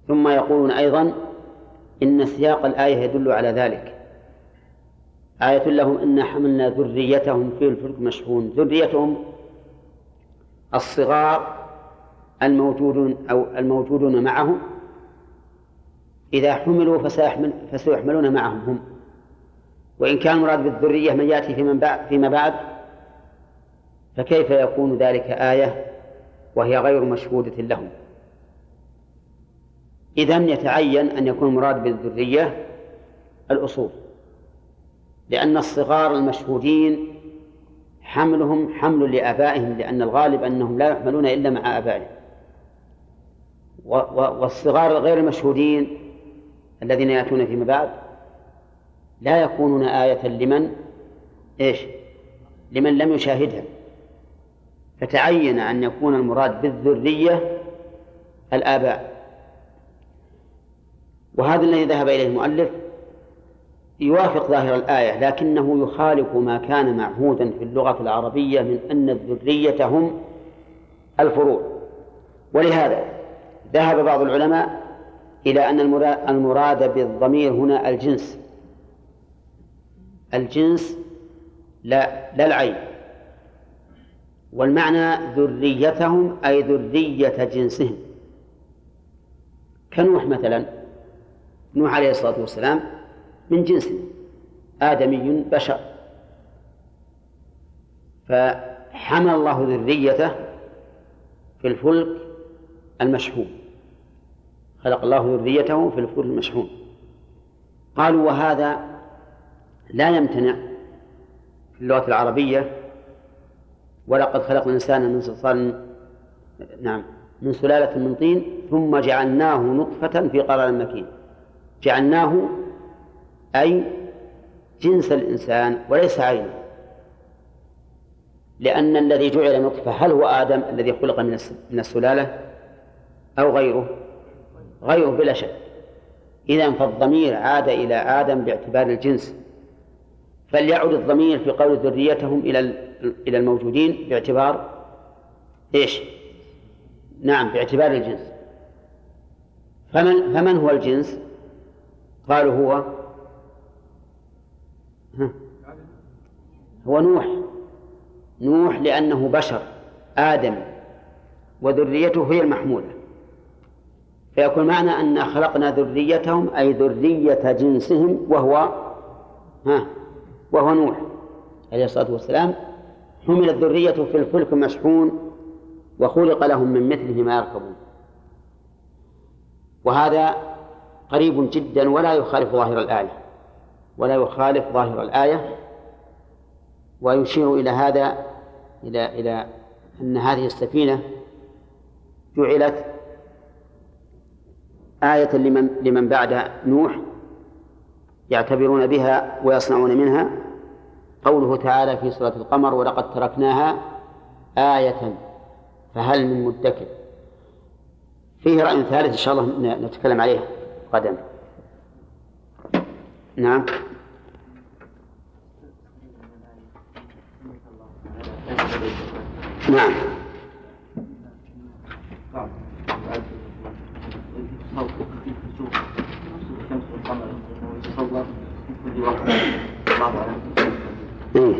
ثم يقولون أيضا إن سياق الآية يدل على ذلك. آية لهم إن حملنا ذريتهم في الفلك مشحون ذريتهم الصغار الموجودون أو الموجودون معهم إذا حملوا فسيحمل فسيحملون معهم هم. وإن كان مراد بالذرية من يأتي فيما بعد, فيما بعد فكيف يكون ذلك آية وهي غير مشهودة لهم؟ إذا يتعين أن يكون مراد بالذرية الأصول لأن الصغار المشهودين حملهم حمل لآبائهم لأن الغالب أنهم لا يحملون إلا مع آبائهم. والصغار غير المشهودين الذين يأتون فيما بعد لا يكونون آية لمن؟ إيش؟ لمن لم يشاهدها. فتعين أن يكون المراد بالذرية الآباء. وهذا الذي ذهب إليه المؤلف يوافق ظاهر الآية لكنه يخالف ما كان معهودا في اللغة العربية من أن الذرية هم الفروع. ولهذا ذهب بعض العلماء إلى أن المراد بالضمير هنا الجنس. الجنس لا لا العين. والمعنى ذريتهم أي ذرية جنسهم. كنوح مثلا نوح عليه الصلاة والسلام من جنس آدمي بشر. فحمل الله ذريته في الفلك المشحون. خلق الله ذريته في الفلك المشحون. قالوا وهذا لا يمتنع في اللغة العربية. ولقد خلقنا الإنسان من صلصال نعم من سلالة من طين ثم جعلناه نطفة في قرار مكين. جعلناه أي جنس الإنسان وليس عينه. لأن الذي جعل نطفة هل هو آدم الذي خلق من السلالة؟ أو غيره؟ غيره بلا شك. إذا فالضمير عاد إلى آدم باعتبار الجنس. فليعد الضمير في قول ذريتهم إلى إلى الموجودين باعتبار إيش؟ نعم باعتبار الجنس. فمن فمن هو الجنس؟ قالوا هو هو نوح. نوح لأنه بشر آدم وذريته هي المحمولة فيكون معنى أن خلقنا ذريتهم أي ذرية جنسهم وهو ها وهو نوح عليه الصلاة والسلام. حملت ذريته في الفلك مشحون وخلق لهم من مثله ما يركبون. وهذا قريب جدا ولا يخالف ظاهر الآية. ولا يخالف ظاهر الآية ويشير إلى هذا إلى إلى أن هذه السفينة جعلت آية لمن لمن بعد نوح يعتبرون بها ويصنعون منها. قوله تعالى في سورة القمر ولقد تركناها آية فهل من مدكر. فيه رأي ثالث إن شاء الله نتكلم عليه غدا نعم. نعم. إيه.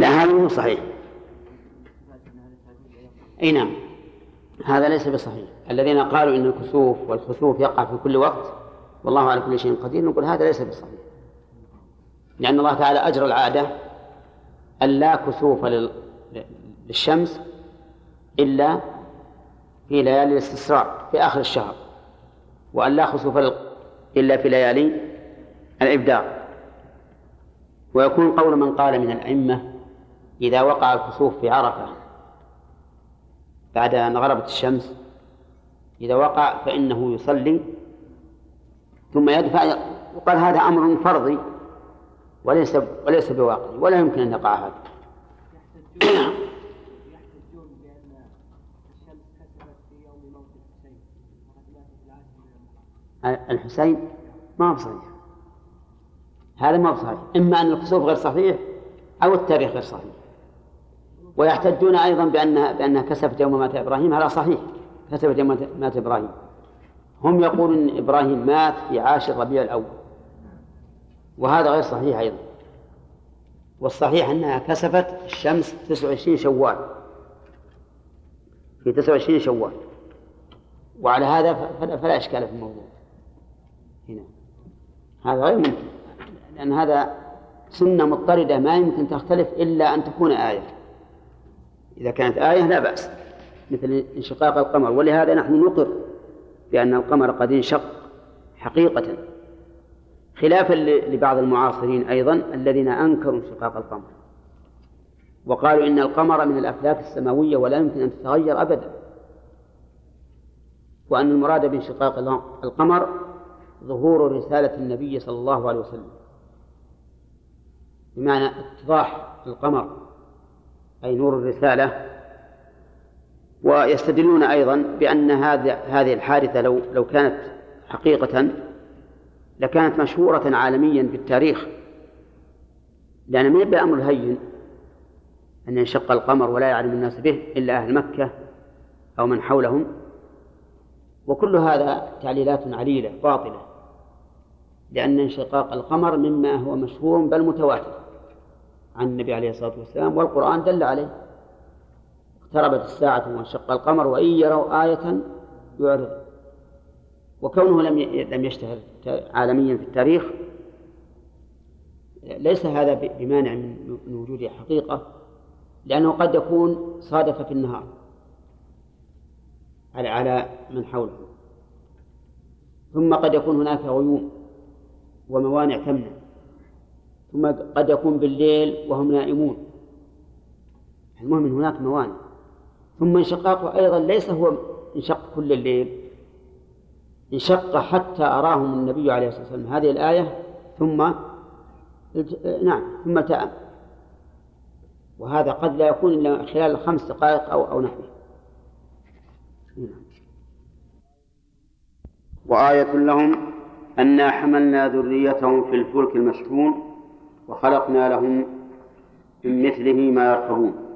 لا هذا مو صحيح. أي نعم. هذا ليس بصحيح. الذين قالوا إن الكسوف والخسوف يقع في كل وقت والله على كل شيء قدير نقول هذا ليس بصحيح. لأن الله تعالى اجرى العادة أن لا كسوف للشمس إلا في ليالي الاستسراء في آخر الشهر. وأن لا خسوف إلا في ليالي الإبداع. ويكون قول من قال من الأئمة إذا وقع الكسوف في عرفة بعد أن غربت الشمس إذا وقع فإنه يصلي ثم يدفع وقال هذا أمر فرضي وليس وليس بواقع ولا يمكن أن يقع هذا. الحسين ما هو صحيح. هذا ما هو صحيح. إما أن الكسوف غير صحيح أو التاريخ غير صحيح. ويحتجون أيضا بأنها بأنها كسفت يوم مات إبراهيم هذا صحيح. كسفت يوم مات إبراهيم. هم يقولون أن إبراهيم مات في عاشر ربيع الأول. وهذا غير صحيح أيضا. والصحيح أنها كسفت الشمس 29 شوال. في 29 شوال. وعلى هذا فلا, فلا إشكال في الموضوع. هنا. هذا غير ممكن. لأن هذا سنة مضطردة ما يمكن تختلف إلا أن تكون آية. إذا كانت آية لا بأس. مثل انشقاق القمر. ولهذا نحن نقر بأن القمر قد انشق حقيقة خلافا لبعض المعاصرين أيضا الذين أنكروا انشقاق القمر وقالوا إن القمر من الأفلاك السماوية ولا يمكن أن تتغير أبدا وأن المراد بانشقاق القمر ظهور رسالة النبي صلى الله عليه وسلم بمعنى اتضاح القمر أي نور الرسالة ويستدلون أيضا بأن هذه هذه الحادثة لو لو كانت حقيقة لكانت مشهورة عالميا في التاريخ. لأن من يبدأ أمر الهين أن ينشق القمر ولا يعلم الناس به إلا أهل مكة أو من حولهم. وكل هذا تعليلات عليلة باطلة لأن انشقاق القمر مما هو مشهور بل متواتر عن النبي عليه الصلاة والسلام والقرآن دل عليه. اقتربت الساعة وانشق القمر وإن يروا آية يعرض وكونه لم لم يشتهر عالميا في التاريخ ليس هذا بمانع من وجود حقيقة لأنه قد يكون صادف في النهار على على من حوله. ثم قد يكون هناك غيوم وموانع تمنع. ثم قد يكون بالليل وهم نائمون. المهم هناك موانع. ثم انشقاقه أيضا ليس هو انشق كل الليل. انشق حتى أراهم النبي عليه الصلاة والسلام. هذه الآية ثم نعم ثم تأم. وهذا قد لا يكون إلا خلال خمس دقائق أو أو نحوه. وآية لهم أنا حملنا ذريتهم في الفلك المشحون وخلقنا لهم من مثله ما يركبون.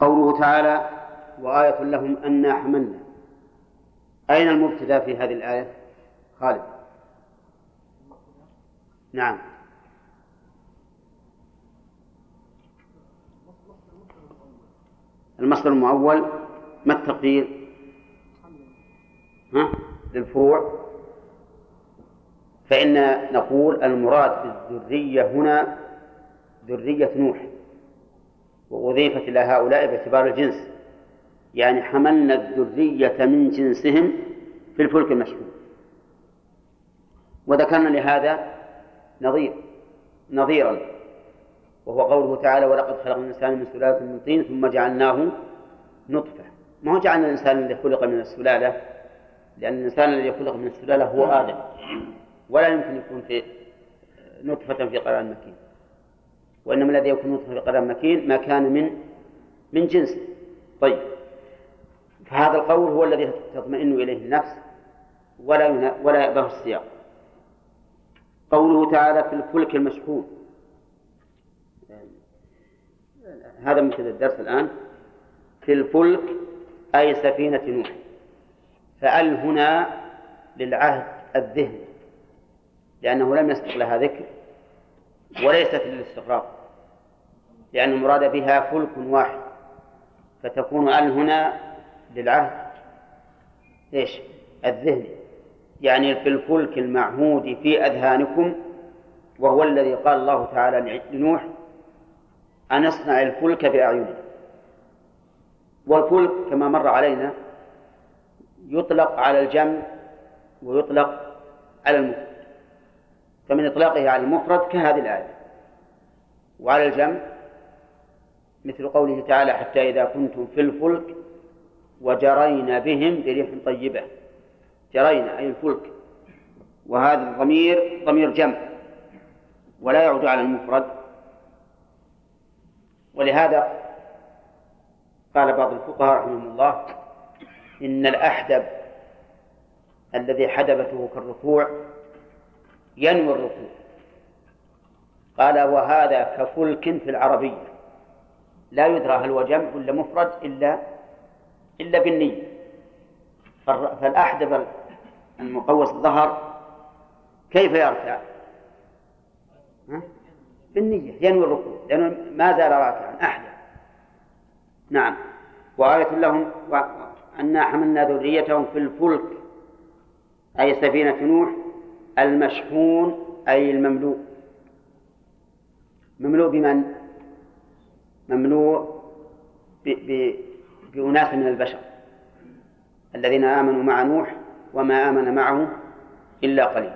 قوله تعالى وآية لهم أنا حملنا أين المبتدأ في هذه الآية؟ خالد نعم المصدر المؤول ما التقدير؟ ها؟ للفروع فإن نقول المراد بالذرية هنا ذرية نوح وأضيفت إلى هؤلاء باعتبار الجنس. يعني حملنا الذرية من جنسهم في الفلك المشحون. وذكرنا لهذا نظير نظيرا وهو قوله تعالى ولقد خلقنا الإنسان من سلالة من طين ثم جعلناه نطفة. ما هو جعلنا الإنسان الذي خلق من السلالة؟ لأن الإنسان الذي خلق من السلالة هو آدم. ولا يمكن يكون في نطفة في قرار مكين. وإنما الذي يكون نطفة في قرار مكين ما كان من من جنس. طيب. فهذا القول هو الذي تطمئن إليه النفس ولا ولا يأبه السياق. قوله تعالى في الفلك المشحون. هذا مثل الدرس الآن. في الفلك أي سفينة نوح. فأل هنا للعهد الذهني لأنه لم يسبق لها ذكر. وليست للاستغراق لأن المراد بها فلك واحد فتكون أل هنا للعهد. إيش؟ الذهني يعني في الفلك المعهود في أذهانكم وهو الذي قال الله تعالى لنوح أن اصنع الفلك بأعيننا. والفلك كما مر علينا يطلق على الجمع ويطلق على المفرد فمن إطلاقه على المفرد كهذه الآية. وعلى الجمع مثل قوله تعالى حتى إذا كنتم في الفلك وجرينا بهم بريح طيبة. جرينا أي الفلك. وهذا الضمير ضمير جمع. ولا يعود على المفرد. ولهذا قال بعض الفقهاء رحمهم الله إن الأحدب الذي حدبته كالركوع ينوي الركوع. قال وهذا كفلك في العربية. لا يدرى هل هو جمع ولا مفرد إلا إلا بالنية. فالأحدب المقوس الظهر كيف يركع؟ بالنية ينوي الركوع. لأنه ما زال راكعا. أحدب. نعم. وآية لهم أنا حملنا ذريتهم في الفلك أي سفينة نوح المشحون أي المملوء. مملوء بمن؟ مملوء بأناس من البشر الذين آمنوا مع نوح وما آمن معه إلا قليل.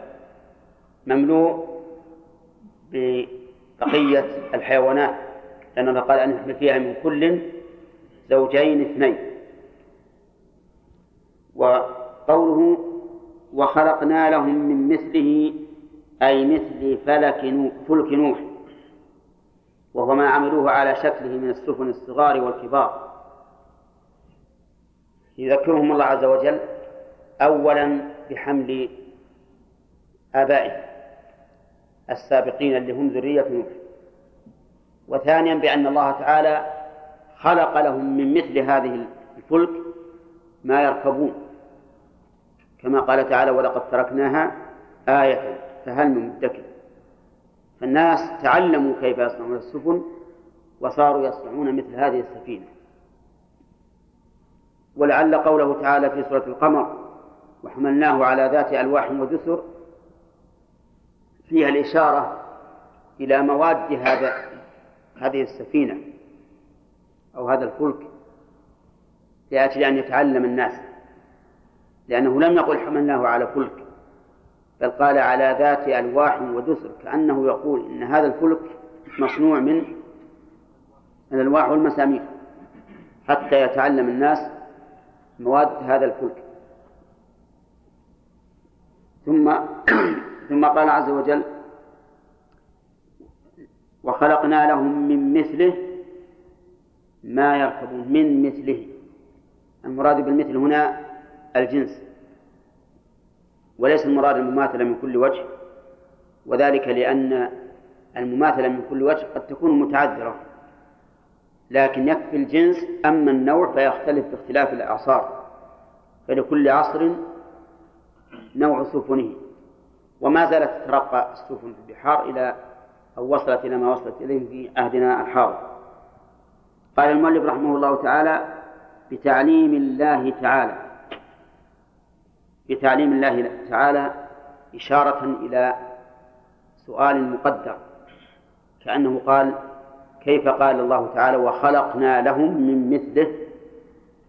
مملوء ببقية الحيوانات لأن الله قال أن فيها من كل زوجين اثنين. وقوله وخلقنا لهم من مثله أي مثل فلك نوح فلك نوح وهو ما عملوه على شكله من السفن الصغار والكبار. يذكرهم الله عز وجل أولا بحمل آبائهم السابقين اللي هم ذرية نوح وثانيا بأن الله تعالى خلق لهم من مثل هذه الفلك ما يركبون. كما قال تعالى ولقد تركناها آية فهل من مدكر. فالناس تعلموا كيف يصنعون السفن وصاروا يصنعون مثل هذه السفينة. ولعل قوله تعالى في سورة القمر وحملناه على ذات ألواح ودسر. فيها الإشارة إلى مواد هذا هذه السفينة أو هذا الفلك. لأجل أن يتعلم الناس. لأنه لم يقل حملناه على فلك بل قال على ذات ألواح ودسر كأنه يقول إن هذا الفلك مصنوع من الألواح والمسامير حتى يتعلم الناس مواد هذا الفلك. ثم *clears throat* ثم قال عز وجل وخلقنا لهم من مثله ما يركبون من مثله. المراد بالمثل هنا الجنس وليس المراد المماثلة من كل وجه وذلك لأن المماثلة من كل وجه قد تكون متعذرة لكن يكفي الجنس أما النوع فيختلف باختلاف الأعصار فلكل عصر نوع سفنه وما زالت تترقى السفن في البحار إلى أو وصلت إلى ما وصلت إليه في عهدنا الحاضر. قال المؤلف رحمه الله تعالى بتعليم الله تعالى. بتعليم الله تعالى إشارة إلى سؤال مقدر كأنه قال كيف قال الله تعالى وخلقنا لهم من مثله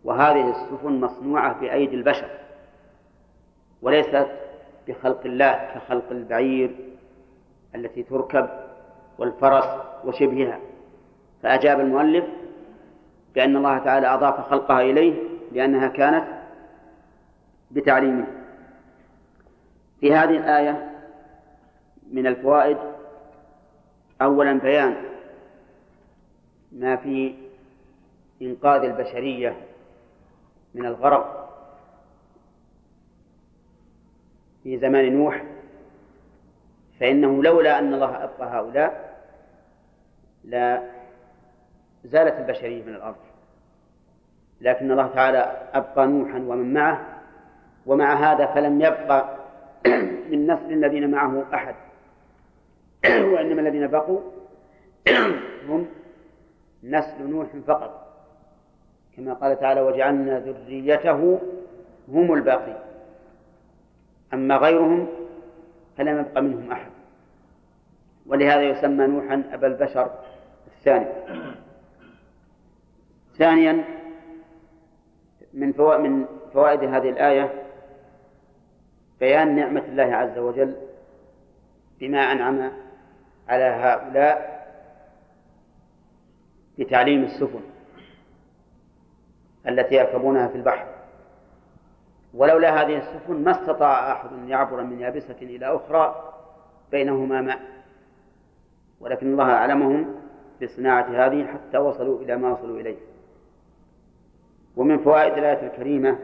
وهذه السفن مصنوعة بأيدي البشر وليست بخلق الله كخلق البعير التي تركب والفرس وشبهها فأجاب المؤلف بأن الله تعالى أضاف خلقها إليه لأنها كانت بتعليمه. في هذه الآية من الفوائد أولا بيان ما في إنقاذ البشرية من الغرق في زمان نوح فإنه لولا أن الله أبقى هؤلاء لا زالت البشرية من الأرض. لكن الله تعالى أبقى نوحا ومن معه ومع هذا فلم يبقى *clears throat* من نسل الذين معه أحد *clears throat* وإنما الذين بقوا *clears throat* هم نسل نوح فقط. كما قال تعالى وجعلنا ذريته هم الباقين أما غيرهم فلم يبق منهم أحد. ولهذا يسمى نوحا أبا البشر الثاني. ثانيا من من فوائد هذه الآية بيان نعمة الله عز وجل بما أنعم على هؤلاء بتعليم السفن التي يركبونها في البحر. ولولا هذه السفن ما استطاع أحد أن يعبر من يابسة إلى أخرى بينهما ماء. ولكن الله أعلمهم بصناعة هذه حتى وصلوا إلى ما وصلوا إليه. ومن فوائد الآية الكريمة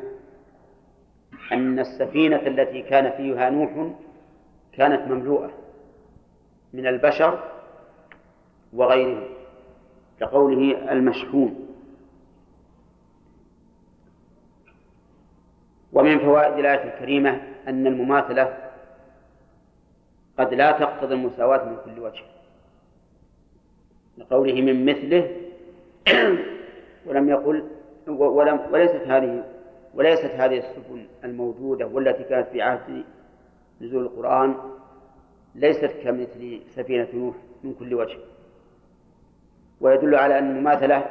أن السفينة التي كان فيها نوح كانت مملوءة من البشر وغيرهم كقوله المشحون. ومن فوائد الآية الكريمة أن المماثلة قد لا تقتضي المساواة من كل وجه لقوله من مثله *clears throat* ولم يقل ولم وليست هذه وليست هذه السفن الموجودة والتي كانت في عهد نزول القرآن ليست كمثل سفينة نوح من كل وجه. ويدل على أن المماثلة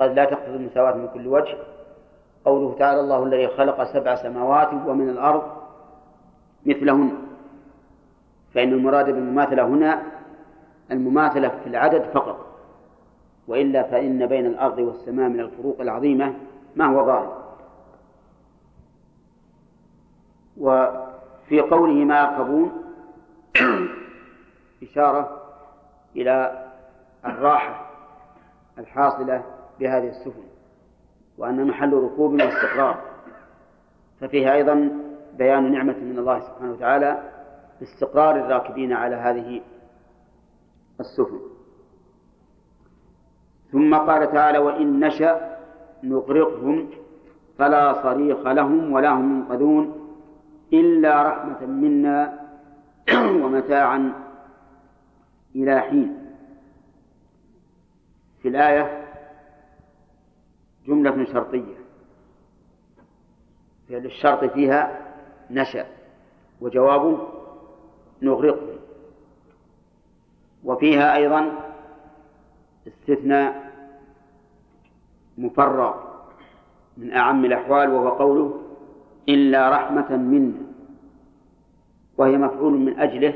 قد لا تقتضي المساواة من كل وجه. قوله تعالى الله الذي خلق سبع سماوات ومن الأرض مثلهن فإن المراد بالمماثلة هنا المماثلة في العدد فقط. وإلا فإن بين الأرض والسماء من الفروق العظيمة ما هو ظاهر وفي قوله ما يركبون *clears throat* إشارة إلى الراحة الحاصلة بهذه السفن وأن محل ركوب واستقرار. ففيها أيضا بيان نعمة من الله سبحانه وتعالى باستقرار الراكبين على هذه السفن. ثم قال تعالى وإن نشأ نغرقهم فلا صريخ لهم ولا هم ينقذون إلا رحمة منا *clears throat* ومتاعا إلى حين. في الآية جملة شرطية. فعل الشرط فيها نشأ وجوابه نغرقه. وفيها أيضا استثناء مفرغ من أعم الأحوال وهو قوله إلا رحمة منا وهي مفعول من أجله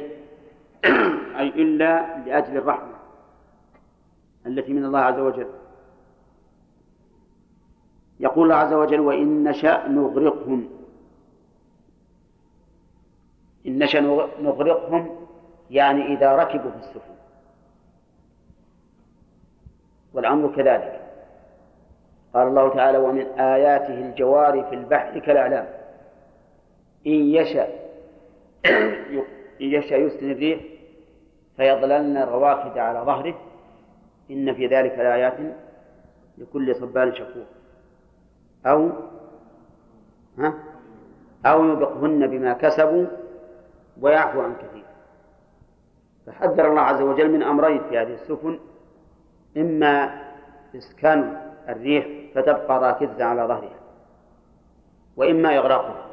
*clears throat* أي إلا لأجل الرحمة التي من الله عز وجل. يقول الله عز وجل وإن نشأ نغرقهم. إن نشأ نغرقهم يعني إذا ركبوا في السفن. والأمر كذلك. قال الله تعالى ومن آياته الجوار في البحر كالأعلام. إن يشأ إن يشأ يسكن الريح فيظللن رواكد على ظهره إن في ذلك لآيات لكل صبان شكور. أو ها؟ أو يبقهن بما كسبوا ويعفو عن كثير. فحذر الله عز وجل من أمرين في هذه السفن إما إسكان الريح فتبقى راكزة على ظهرها وإما إغراقها.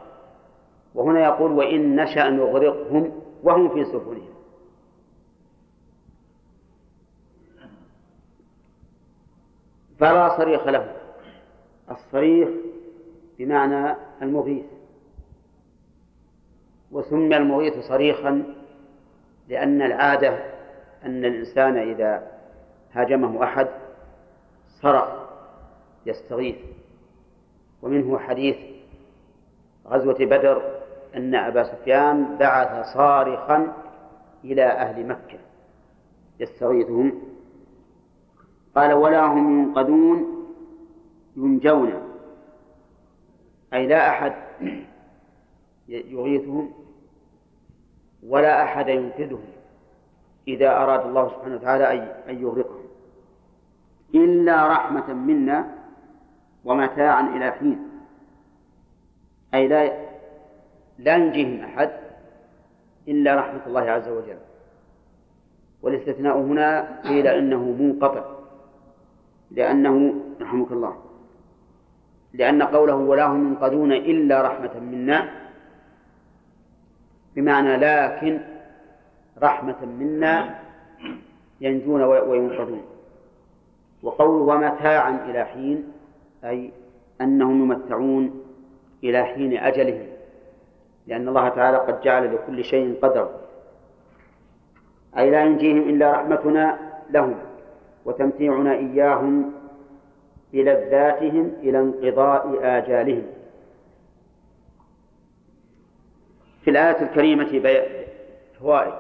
وهنا يقول وإن نشأ نغرقهم وهم في سفنهم. فلا صريخ له الصريخ بمعنى المغيث. وسمي المغيث صريخا لأن العادة أن الإنسان إذا هاجمه أحد صرخ يستغيث. ومنه حديث غزوة بدر أن أبا سفيان بعث صارخا إلى أهل مكة يستغيثهم. قال ولا هم ينقذون ينجون. أي لا أحد يغيثهم ولا أحد ينقذهم إذا أراد الله سبحانه وتعالى أن يغرقهم. إلا رحمة منا ومتاعا إلى حين. أي لا لا ينجيهم أحد إلا رحمة الله عز وجل. والاستثناء هنا قيل إنه منقطع لأنه رحمك الله لأن قوله ولا هم ينقذون إلا رحمة منا بمعنى لكن رحمة منا ينجون وينقذون. وقول ومتاعا إلى حين أي أنهم يمتعون إلى حين أجلهم لأن الله تعالى قد جعل لكل شيء قدر. أي لا ينجيهم إلا رحمتنا لهم وتمتيعنا إياهم بلذاتهم إلى انقضاء آجالهم. في الآية الكريمة فوائد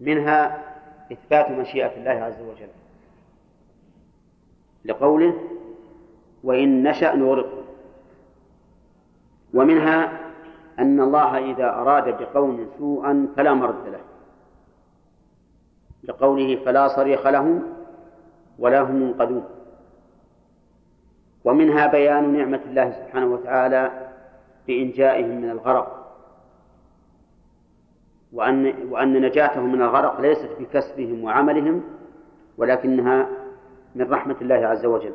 منها إثبات مشيئة الله عز وجل. لقوله وإن نشأ نغرقه ومنها أن الله إذا أراد بقوم سوءا فلا مرد له. لقوله فلا صريخ لهم ولا هم ينقذون. ومنها بيان نعمة الله سبحانه وتعالى بإنجائهم من الغرق. وأن وأن نجاتهم من الغرق ليست بكسبهم وعملهم ولكنها من رحمة الله عز وجل.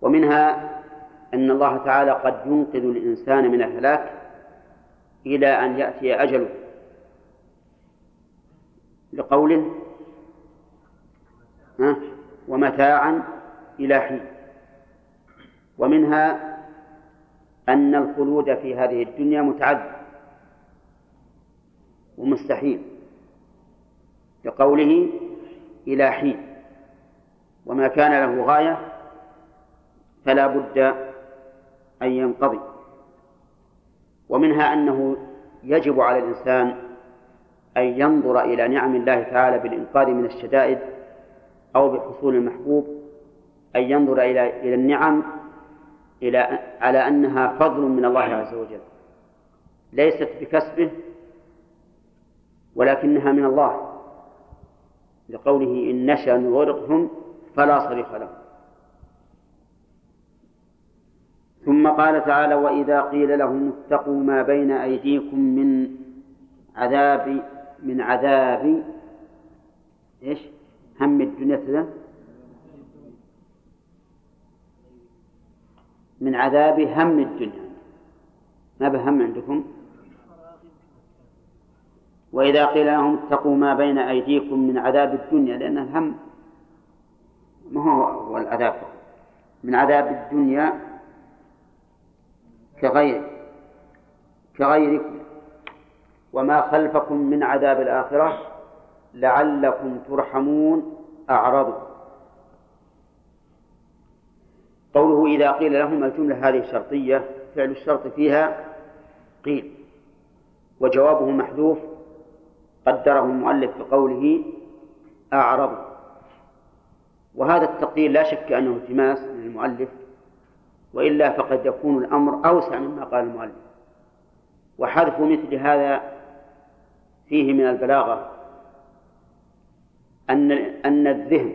ومنها أن الله تعالى قد ينقذ الإنسان من الهلاك إلى أن يأتي أجله. لقوله ومتاعا إلى حين. ومنها أن الخلود في هذه الدنيا متعذب ومستحيل. لقوله إلى حين. وما كان له غاية فلا بد أن ينقضي. ومنها أنه يجب على الإنسان أن ينظر إلى نعم الله تعالى بالإنقاذ من الشدائد أو بحصول المحبوب أن ينظر إلى إلى النعم إلى على أنها فضل من الله عز وجل. ليست بكسبه ولكنها من الله. لقوله إن نشأ نغرقهم فلا صريخ لهم. ثم قال تعالى وإذا قيل لهم اتقوا ما بين أيديكم من عذاب من عذاب إيش؟ هم الدنيا كذا؟ من عذاب هم الدنيا. ما بهم عندكم؟ وإذا قيل لهم اتقوا ما بين أيديكم من عذاب الدنيا لأن الهم ما هو العذاب. من عذاب الدنيا كغير كغيركم. وما خلفكم من عذاب الآخرة لعلكم ترحمون أعرضوا قوله إذا قيل لهم الجملة هذه شرطية فعل الشرط فيها قيل. وجوابه محذوف قدره المؤلف بقوله أعرضوا وهذا التقدير لا شك أنه التماس من المؤلف وإلا فقد يكون الأمر أوسع مما قال المؤلف. وحذف مثل هذا فيه من البلاغة أن أن الذهن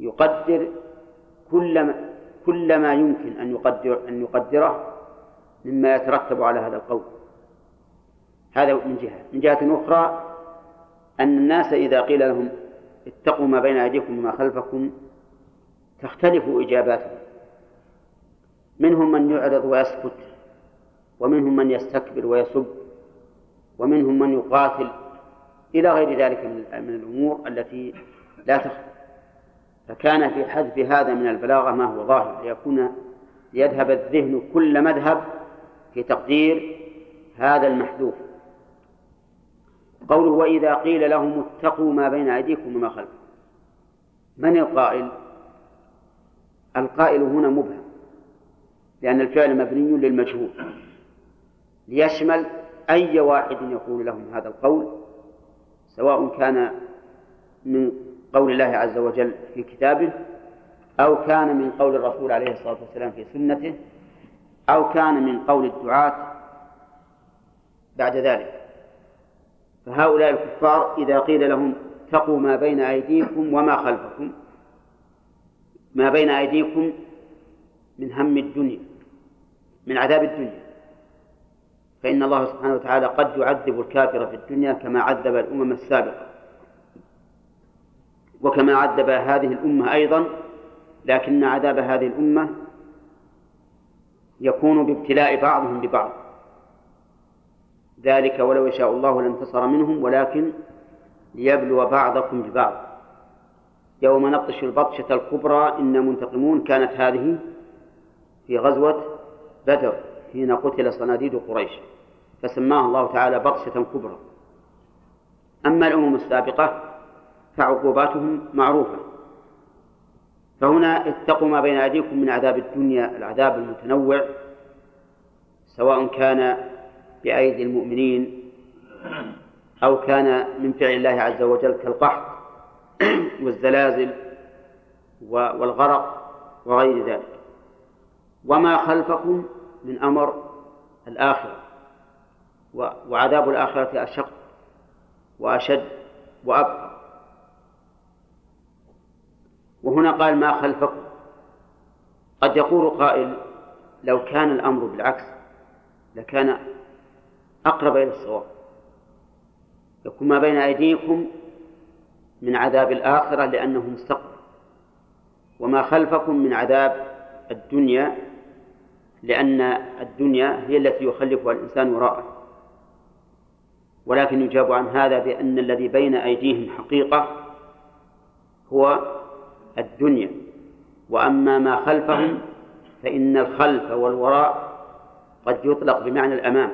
يقدر كل ما كل ما يمكن أن يقدر أن يقدره مما يترتب على هذا القول. هذا من جهة. من جهة أخرى أن الناس إذا قيل لهم اتقوا ما بين أيديكم وما خلفكم تختلف إجاباتهم. منهم من يعرض ويسكت ومنهم من يستكبر ويسب ومنهم من يقاتل إلى غير ذلك من الأمور التي لا تخفى. فكان في حذف هذا من البلاغة ما هو ظاهر ليكون ليذهب الذهن كل مذهب في تقدير هذا المحذوف. قوله وإذا قيل لهم اتقوا ما بين أيديكم وما خلفكم. من القائل؟ القائل هنا مبهم. لأن الفعل مبني للمجهول. ليشمل أي واحد يقول لهم هذا القول سواء كان من قول الله عز وجل في كتابه أو كان من قول الرسول عليه الصلاة والسلام في سنته أو كان من قول الدعاة بعد ذلك. فهؤلاء الكفار إذا قيل لهم اتقوا ما بين أيديكم وما خلفكم ما بين أيديكم من هم الدنيا. من عذاب الدنيا. فإن الله سبحانه وتعالى قد يعذب الكافر في الدنيا كما عذب الأمم السابقة. وكما عذب هذه الأمة أيضا لكن عذاب هذه الأمة يكون بابتلاء بعضهم ببعض. ذلك ولو يشاء الله لانتصر منهم ولكن ليبلو بعضكم ببعض. يوم نبطش البطشة الكبرى إنا منتقمون كانت هذه في غزوة بدر حين قتل صناديد قريش فسماها الله تعالى بطشة كبرى. أما الأمم السابقة فعقوباتهم معروفة. فهنا اتقوا ما بين أيديكم من عذاب الدنيا العذاب المتنوع سواء كان بأيدي المؤمنين أو كان من فعل الله عز وجل كالقحط *clears throat* والزلازل والغرق وغير ذلك. وما خلفكم من أمر الآخرة وعذاب الآخرة أشق وأشد وأبقى. وهنا قال ما خلفكم؟ قد يقول قائل لو كان الأمر بالعكس لكان أقرب إلى الصواب. يكون ما بين أيديكم من عذاب الآخرة لأنه مستقبل وما خلفكم من عذاب الدنيا لأن الدنيا هي التي يخلفها الإنسان وراءه. ولكن يجاب عن هذا بأن الذي بين أيديهم حقيقة هو الدنيا. وأما ما خلفهم فإن الخلف والوراء قد يطلق بمعنى الأمام.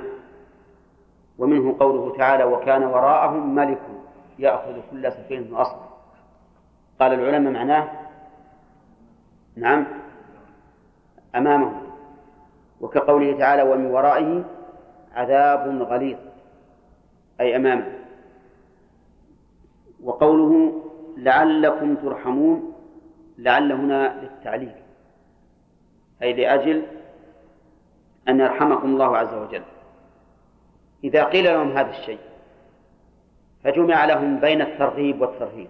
ومنه قوله تعالى وكان وراءهم ملك يأخذ كل سفينة أصلا قال العلماء معناه نعم أمامهم. وكقوله تعالى ومن ورائه عذاب غليظ أي أمامه وقوله لعلكم ترحمون لعل هنا للتعليل أي لأجل أن يرحمكم الله عز وجل. إذا قيل لهم هذا الشيء فجمع لهم بين الترغيب والترهيب.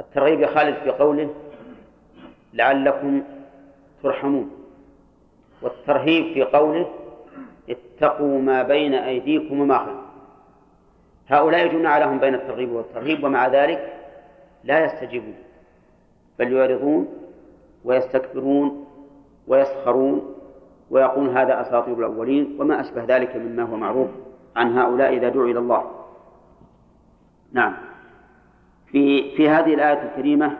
الترغيب في قوله لعلكم ترحمون. والترهيب في قوله اتقوا ما بين أيديكم وما خلفكم. هؤلاء جمع لهم بين الترغيب والترهيب ومع ذلك لا يستجيبون بل يعرضون ويستكبرون ويسخرون ويقول هذا أساطير الأولين وما أشبه ذلك مما هو معروف عن هؤلاء إذا دعوا إلى الله. نعم. في في هذه الآية الكريمة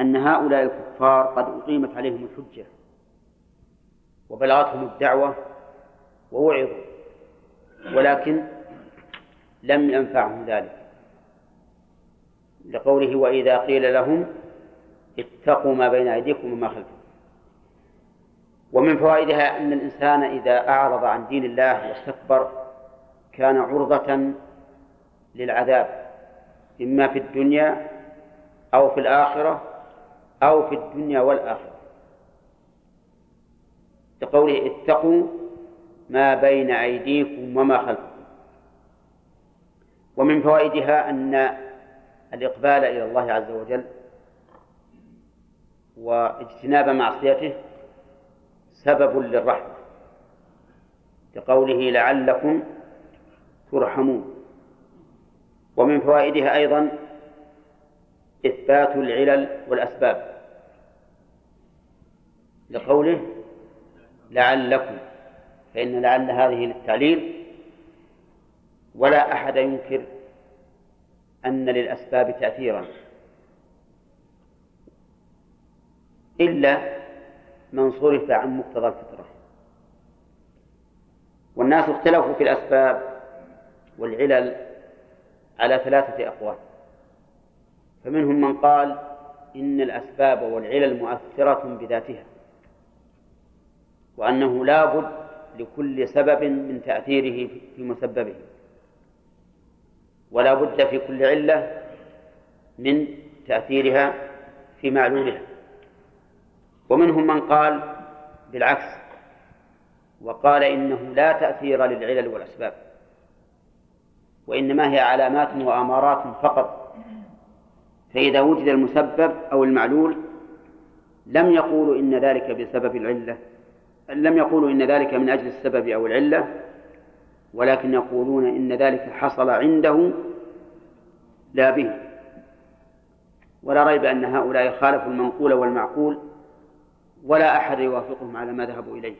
أن هؤلاء الكفار قد أقيمت عليهم الحجة. وبلغتهم الدعوة ووعظوا ولكن لم ينفعهم ذلك. لقوله وإذا قيل لهم اتقوا ما بين أيديكم وما خلفكم. ومن فوائدها أن الإنسان إذا أعرض عن دين الله واستكبر كان عرضة للعذاب إما في الدنيا أو في الآخرة أو في الدنيا والآخرة. لقوله اتقوا ما بين أيديكم وما خلفكم. ومن فوائدها أن الإقبال إلى الله عز وجل واجتناب معصيته سبب للرحمة. كقوله لعلكم ترحمون. ومن فوائدها أيضا إثبات العلل والأسباب. لقوله لعلكم فإن لعل هذه للتعليل. ولا أحد ينكر أن للأسباب تأثيرا. إلا من صرف عن مقتضى الفطرة. والناس اختلفوا في الأسباب والعلل على ثلاثة أقوال. فمنهم من قال إن الأسباب والعلل مؤثرة بذاتها. وأنه لا بد لكل سبب من تأثيره في مسببه. ولا بد في كل علة من تأثيرها في معلولها. ومنهم من قال بالعكس وقال إنه لا تأثير للعلل والأسباب وإنما هي علامات وأمارات فقط. فإذا وجد المسبب أو المعلول لم يقولوا إن ذلك بسبب العلة لم يقولوا إن ذلك من أجل السبب أو العلة ولكن يقولون إن ذلك حصل عنده لا به. ولا ريب أن هؤلاء خالفوا المنقول والمعقول ولا أحد يوافقهم على ما ذهبوا إليه.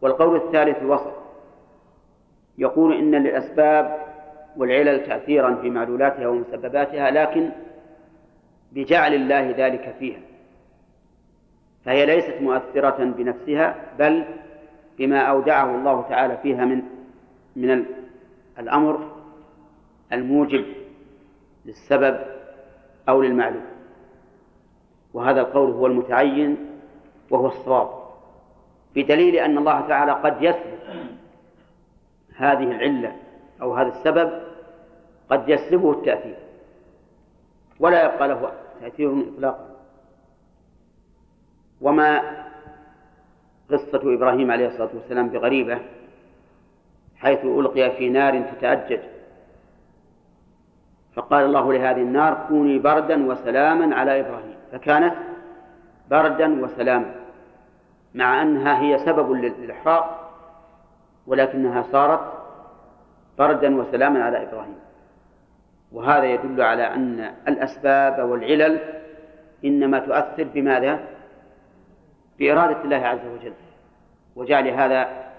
والقول الثالث الوسط يقول إن للأسباب والعلل تأثيرا في معلولاتها ومسبباتها لكن بجعل الله ذلك فيها. فهي ليست مؤثرة بنفسها بل بما أودعه الله تعالى فيها من من الأمر الموجب للسبب أو للمعلوم. وهذا القول هو المتعين وهو الصواب بدليل أن الله تعالى قد يسلب هذه العلة أو هذا السبب قد يسلبه التأثير ولا يبقى له تأثير إطلاقا. وما قصة إبراهيم عليه الصلاة والسلام بغريبة حيث ألقي في نار تتأجج. فقال الله لهذه النار كوني بردا وسلاما على إبراهيم. فكانت بردا وسلاما مع أنها هي سبب للإحراق ولكنها صارت بردا وسلاما على إبراهيم. وهذا يدل على أن الأسباب والعلل إنما تؤثر بماذا؟ بإرادة الله عز وجل. وجعل هذا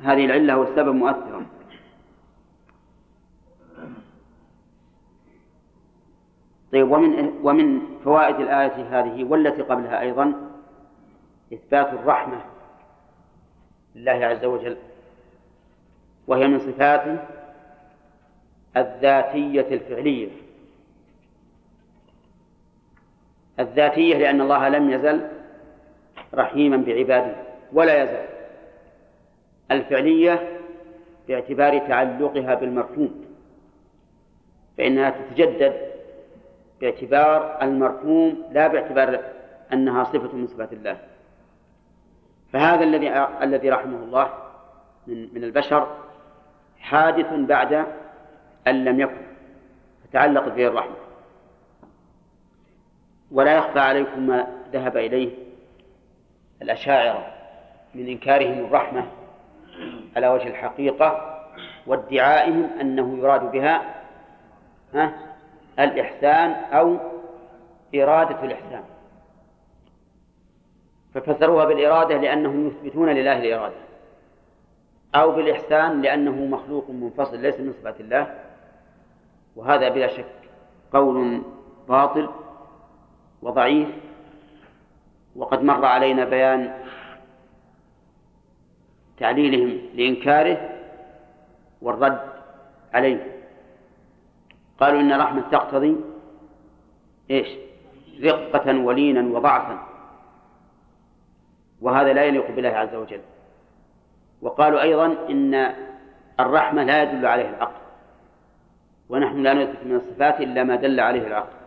هذه العلة والسبب مؤثرا. طيب ومن ومن فوائد الآية هذه والتي قبلها أيضا إثبات الرحمة لله عز وجل وهي من صفاته الذاتية الفعلية. الذاتية لأن الله لم يزل رحيما بعباده ولا يزال. الفعلية باعتبار تعلقها بالمرحوم فإنها تتجدد باعتبار المرحوم لا باعتبار أنها صفة من صفات الله. فهذا الذي الذي رحمه الله من من البشر حادث بعد أن لم يكن فتعلقت به الرحمة. ولا يخفى عليكم ما ذهب إليه الأشاعرة من إنكارهم الرحمة على وجه الحقيقة وادعائهم أنه يراد بها ها الإحسان أو إرادة الإحسان. ففسروها بالإرادة لأنهم يثبتون لله الإرادة أو بالإحسان لأنه مخلوق منفصل ليس من صفات الله. وهذا بلا شك قول باطل وضعيف وقد مر علينا بيان تعليلهم لإنكاره والرد عليه. قالوا إن الرحمة تقتضي إيش؟ رقة ولينا وضعفا. وهذا لا يليق بالله عز وجل. وقالوا أيضا إن الرحمة لا يدل عليه العقل. ونحن لا نثبت من الصفات إلا ما دل عليه العقل.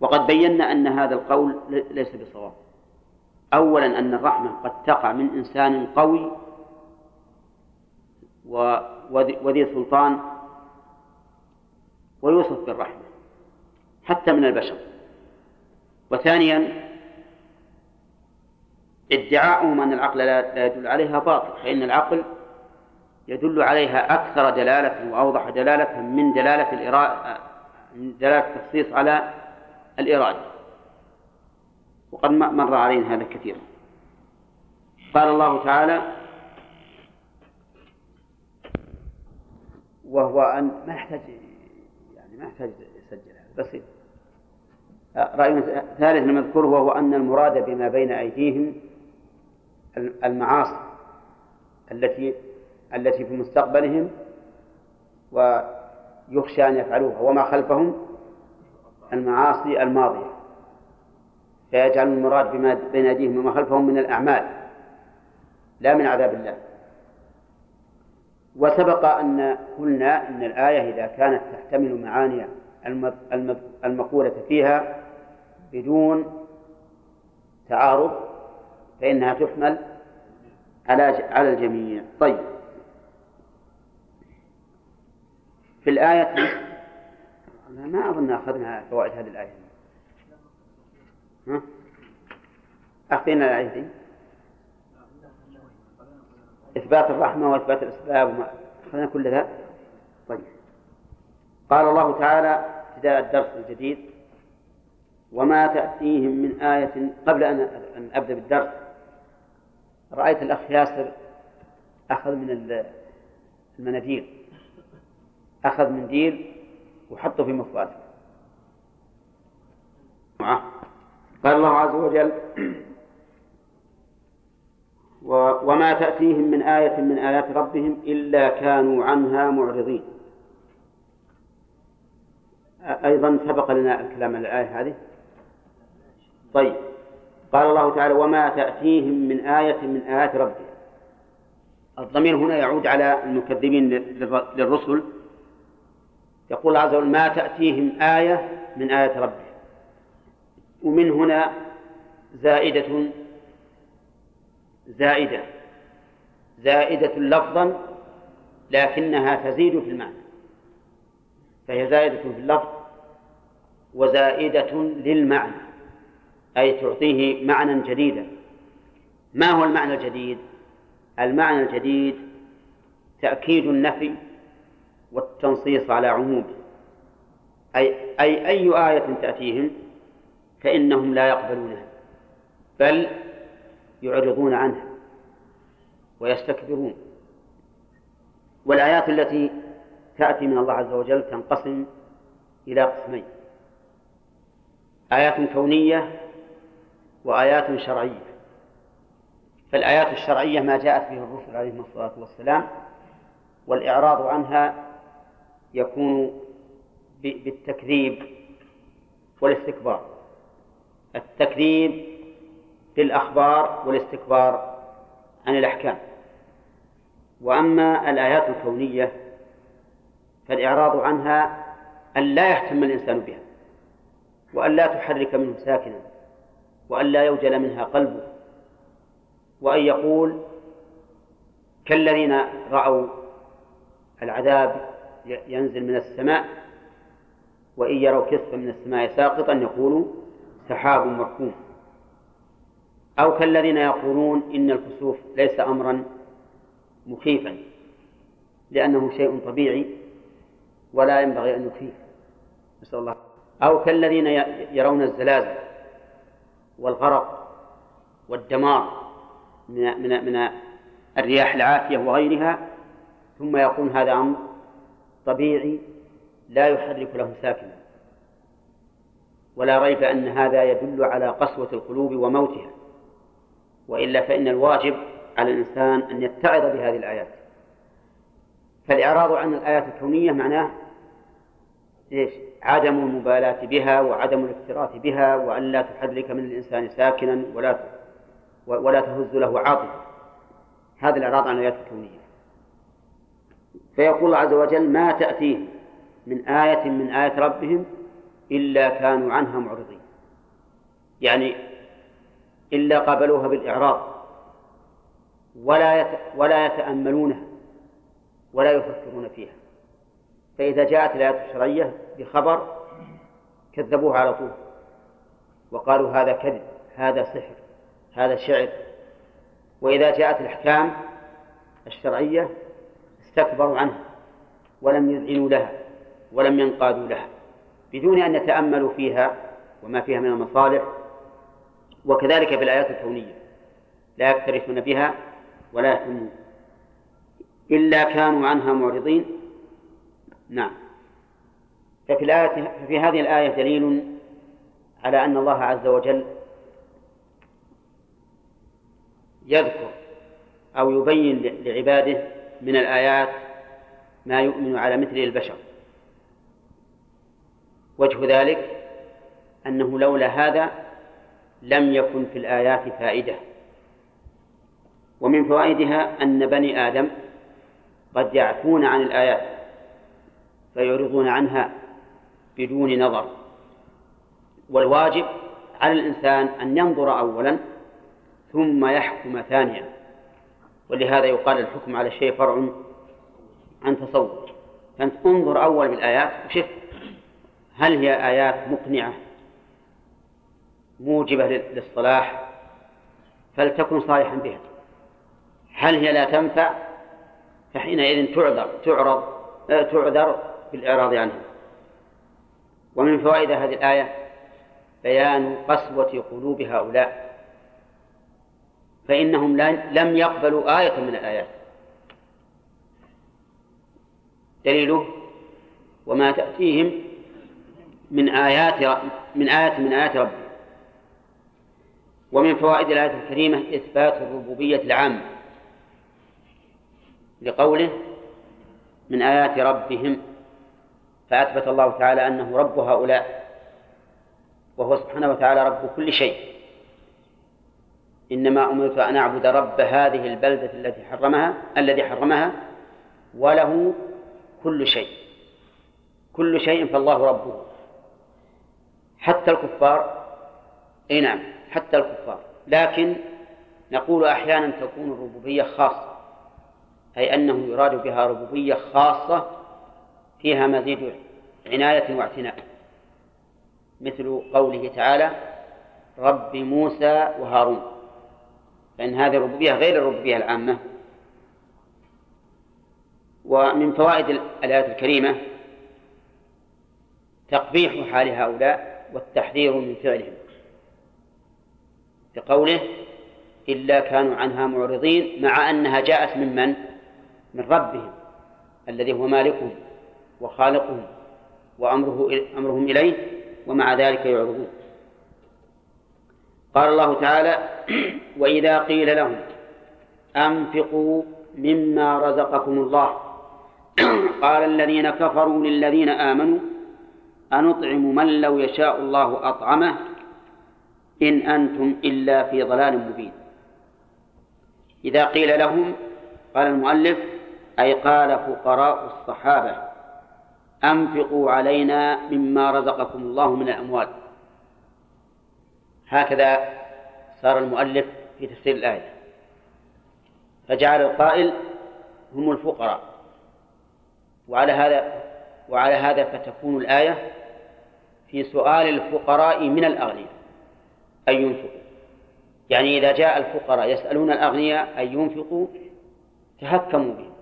وقد بينا أن هذا القول ليس بصواب. أولا أن الرحمة قد تقع من إنسان قوي وذي سلطان ويوصف بالرحمة حتى من البشر. وثانيا ادعاؤهم أن العقل لا يدل عليها باطل فإن العقل يدل عليها أكثر دلالة وأوضح دلالة من دلالة من دلالة التخصيص على الإرادة وقد مر علينا هذا كثيرا قال الله تعالى وهو أن ما يحتاج يعني ما يحتاج يسجل هذا بسيط. رأي ثالث نذكره وهو أن المراد بما بين أيديهم المعاصي التي التي في مستقبلهم ويخشى أن يفعلوها. وما خلفهم المعاصي الماضية. فيجعل المراد بما بين أيديهم وما خلفهم من الأعمال لا من عذاب الله. وسبق أن قلنا أن الآية إذا كانت تحتمل معاني المقولة فيها بدون تعارض فإنها تحمل على على الجميع. طيب. في الآية ما أظن أخذنا فوائد هذه الآية. ها؟ أخذنا الآية دي. إثبات الرحمة وإثبات الأسباب وما أخذنا كل ذا؟ طيب. قال الله تعالى ابتداء الدرس الجديد وما تأتيهم من آية قبل أن أبدأ بالدرس. رأيت الأخ ياسر أخذ من المناديل. أخذ منديل وحطه في مفاته. قال الله عز وجل *clears throat* وما تأتيهم من آية من آيات ربهم إلا كانوا عنها معرضين. أيضا سبق لنا الكلام عن الآية هذه. طيب. قال الله تعالى وما تأتيهم من آية من آيات ربهم. الضمير هنا يعود على المكذبين للرسل. يقول عز وجل ما تأتيهم آية من آيات ربهم ومن هنا زائدة زائدة زائدة لفظا لكنها تزيد في المعنى. فهي زائدة في اللفظ وزائدة للمعنى أي تعطيه معنى جديدا. ما هو المعنى الجديد؟ المعنى الجديد تأكيد النفي والتنصيص على عمومه أي أي أي آية تأتيهم فإنهم لا يقبلونها بل يعرضون عنها ويستكبرون. والآيات التي تأتي من الله عز وجل تنقسم إلى قسمين آيات كونية وآيات شرعية. فالآيات الشرعية ما جاءت به الرسل عليهم الصلاة والسلام والإعراض عنها يكون بالتكذيب والاستكبار. التكذيب بالأخبار والاستكبار عن الأحكام. وأما الآيات الكونية فالإعراض عنها أن لا يهتم الإنسان بها وأن لا تحرك منه ساكنا وأن لا يوجل منها قلبه وأن يقول كالذين رأوا العذاب ينزل من السماء وإن يروا كسفا من السماء ساقطا يقولوا سحاب مركوم أو كالذين يقولون إن الكسوف ليس أمرا مخيفا لأنه شيء طبيعي ولا ينبغي أن يخيف. نسأل الله. أو كالذين يرون الزلازل والغرق والدمار من من من الرياح العاتية وغيرها ثم يقول هذا أمر طبيعي لا يحرك له ساكنا. ولا ريب أن هذا يدل على قسوة القلوب وموتها. وإلا فإن الواجب على الإنسان أن يتعظ بهذه الآيات. فالإعراض عن الآيات الكونية معناه إيش؟ عدم المبالاة بها وعدم الاكتراث بها وأن لا تحرك من الإنسان ساكنا ولا ولا تهز له عاطفة. هذا الإعراض عن الآيات الكونية. فيقول الله عز وجل ما تأتيهم من آية من آيات ربهم إلا كانوا عنها معرضين. يعني إلا قابلوها بالإعراض. ولا يت... ولا يتأملونها ولا يفكرون فيها. فإذا جاءت الآيات الشرعية بخبر كذبوه على طول. وقالوا هذا كذب هذا سحر هذا شعر. وإذا جاءت الأحكام الشرعية استكبروا عنها ولم يذعنوا لها ولم ينقادوا لها بدون أن يتأملوا فيها وما فيها من المصالح وكذلك في الآيات الكونية لا يكترثون بها ولا يهتمون. إلا كانوا عنها معرضين. نعم. ففي الآية ففي هذه الآية دليل على أن الله عز وجل يذكر أو يبين لعباده من الآيات ما يؤمن على مثله البشر. وجه ذلك أنه لولا هذا لم يكن في الآيات فائدة. ومن فوائدها أن بني آدم قد يعفون عن الآيات فيعرضون عنها بدون نظر. والواجب على الإنسان أن ينظر أولا ثم يحكم ثانيا. ولهذا يقال الحكم على الشيء فرع عن تصور فأنت انظر أول بالآيات وشف هل هي آيات مقنعة موجبة للصلاح فلتكن صالحا بها. هل هي لا تنفع؟ فحينئذ تعذر تعرض تعذر بالإعراض عنها. ومن فوائد هذه الآية بيان قسوة قلوب هؤلاء. فإنهم لم يقبلوا آية من الآيات. دليله وما تأتيهم من آيات من آية من آيات ربهم ومن فوائد الآية الكريمة إثبات الربوبية العامة لقوله من آيات ربهم. فأثبت الله تعالى أنه رب هؤلاء وهو سبحانه وتعالى رب كل شيء. إنما أمرت أن أعبد رب هذه البلدة التي حرمها الذي حرمها وله كل شيء. كل شيء فالله ربه. حتى الكفار أي نعم حتى الكفار. لكن نقول أحيانا تكون الربوبية خاصة أي أنه يراد بها ربوبية خاصة فيها مزيد عناية واعتناء. مثل قوله تعالى رب موسى وهارون. فإن هذه الربوبية غير الربوبية العامة. ومن فوائد الآية الكريمة تقبيح حال هؤلاء والتحذير من فعلهم. بقوله إلا كانوا عنها معرضين مع أنها جاءت من من؟ من ربهم الذي هو مالكهم وخالقهم وأمره أمرهم إليه ومع ذلك يعرضون. قال الله تعالى وإذا قيل لهم أنفقوا مما رزقكم الله. *clears throat* قال الذين كفروا للذين آمنوا أنطعم من لو يشاء الله أطعمه إن أنتم إلا في ضلال مبين. إذا قيل لهم قال المؤلف أي قال فقراء الصحابة أنفقوا علينا مما رزقكم الله من الأموال. هكذا صار المؤلف في تفسير الآية. فجعل القائل هم الفقراء. وعلى هذا وعلى هذا فتكون الآية في سؤال الفقراء من الأغنياء أن ينفقوا. يعني إذا جاء الفقراء يسألون الأغنياء أن ينفقوا تهكموا بهم.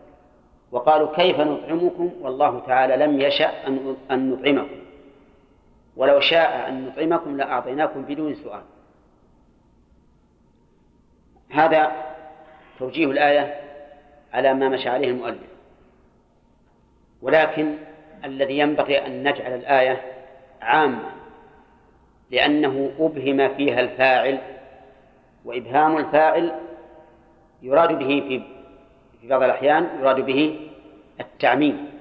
وقالوا كيف نطعمكم؟ والله تعالى لم يشأ أن نطعمكم. ولو شاء أن نطعمكم لأعطيناكم بدون سؤال. هذا توجيه الآية على ما مشى عليه المؤلف. ولكن الذي ينبغي أن نجعل الآية عامة لأنه أبهم فيها الفاعل وإبهام الفاعل يراد به في في بعض الأحيان يراد به التعميم.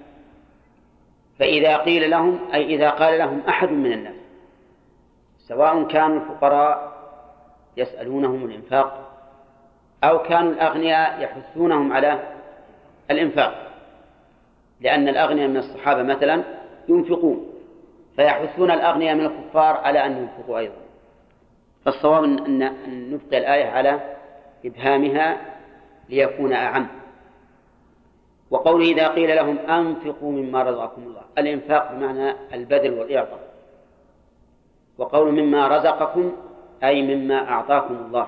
فإذا قيل لهم أي إذا قال لهم أحد من الناس سواء كانوا الفقراء يسألونهم الإنفاق أو كانوا الأغنياء يحثونهم على الإنفاق. لأن الأغنياء من الصحابة مثلا ينفقون فيحثون الأغنياء من الكفار على أن ينفقوا أيضا. فالصواب أن نبقي الآية على إبهامها ليكون أعم. وقوله إذا قيل لهم أنفقوا مما رزقكم الله الإنفاق بمعنى البذل والإعطاء. وقول مما رزقكم أي مما أعطاكم الله.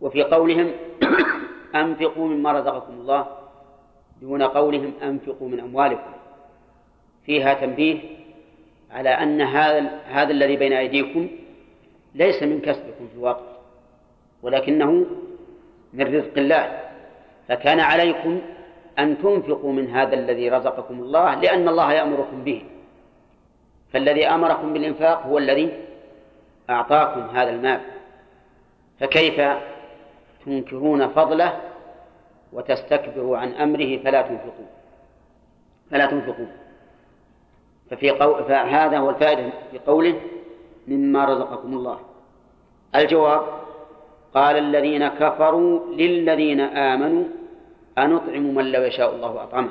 وفي قولهم *coughs* أنفقوا مما رزقكم الله دون قولهم أنفقوا من أموالكم. فيها تنبيه على أن هذا هذا الذي بين أيديكم ليس من كسبكم في الواقع ولكنه من رزق الله. فكان عليكم أن تنفقوا من هذا الذي رزقكم الله لأن الله يأمركم به. فالذي أمركم بالإنفاق هو الذي أعطاكم هذا المال. فكيف تنكرون فضله وتستكبروا عن أمره فلا تنفقوا فلا تنفقوا ففي قو... فهذا هو الفائدة في قوله مما رزقكم الله. الجواب قال الذين كفروا للذين آمنوا أنطعم من لو يشاء الله أطعمه.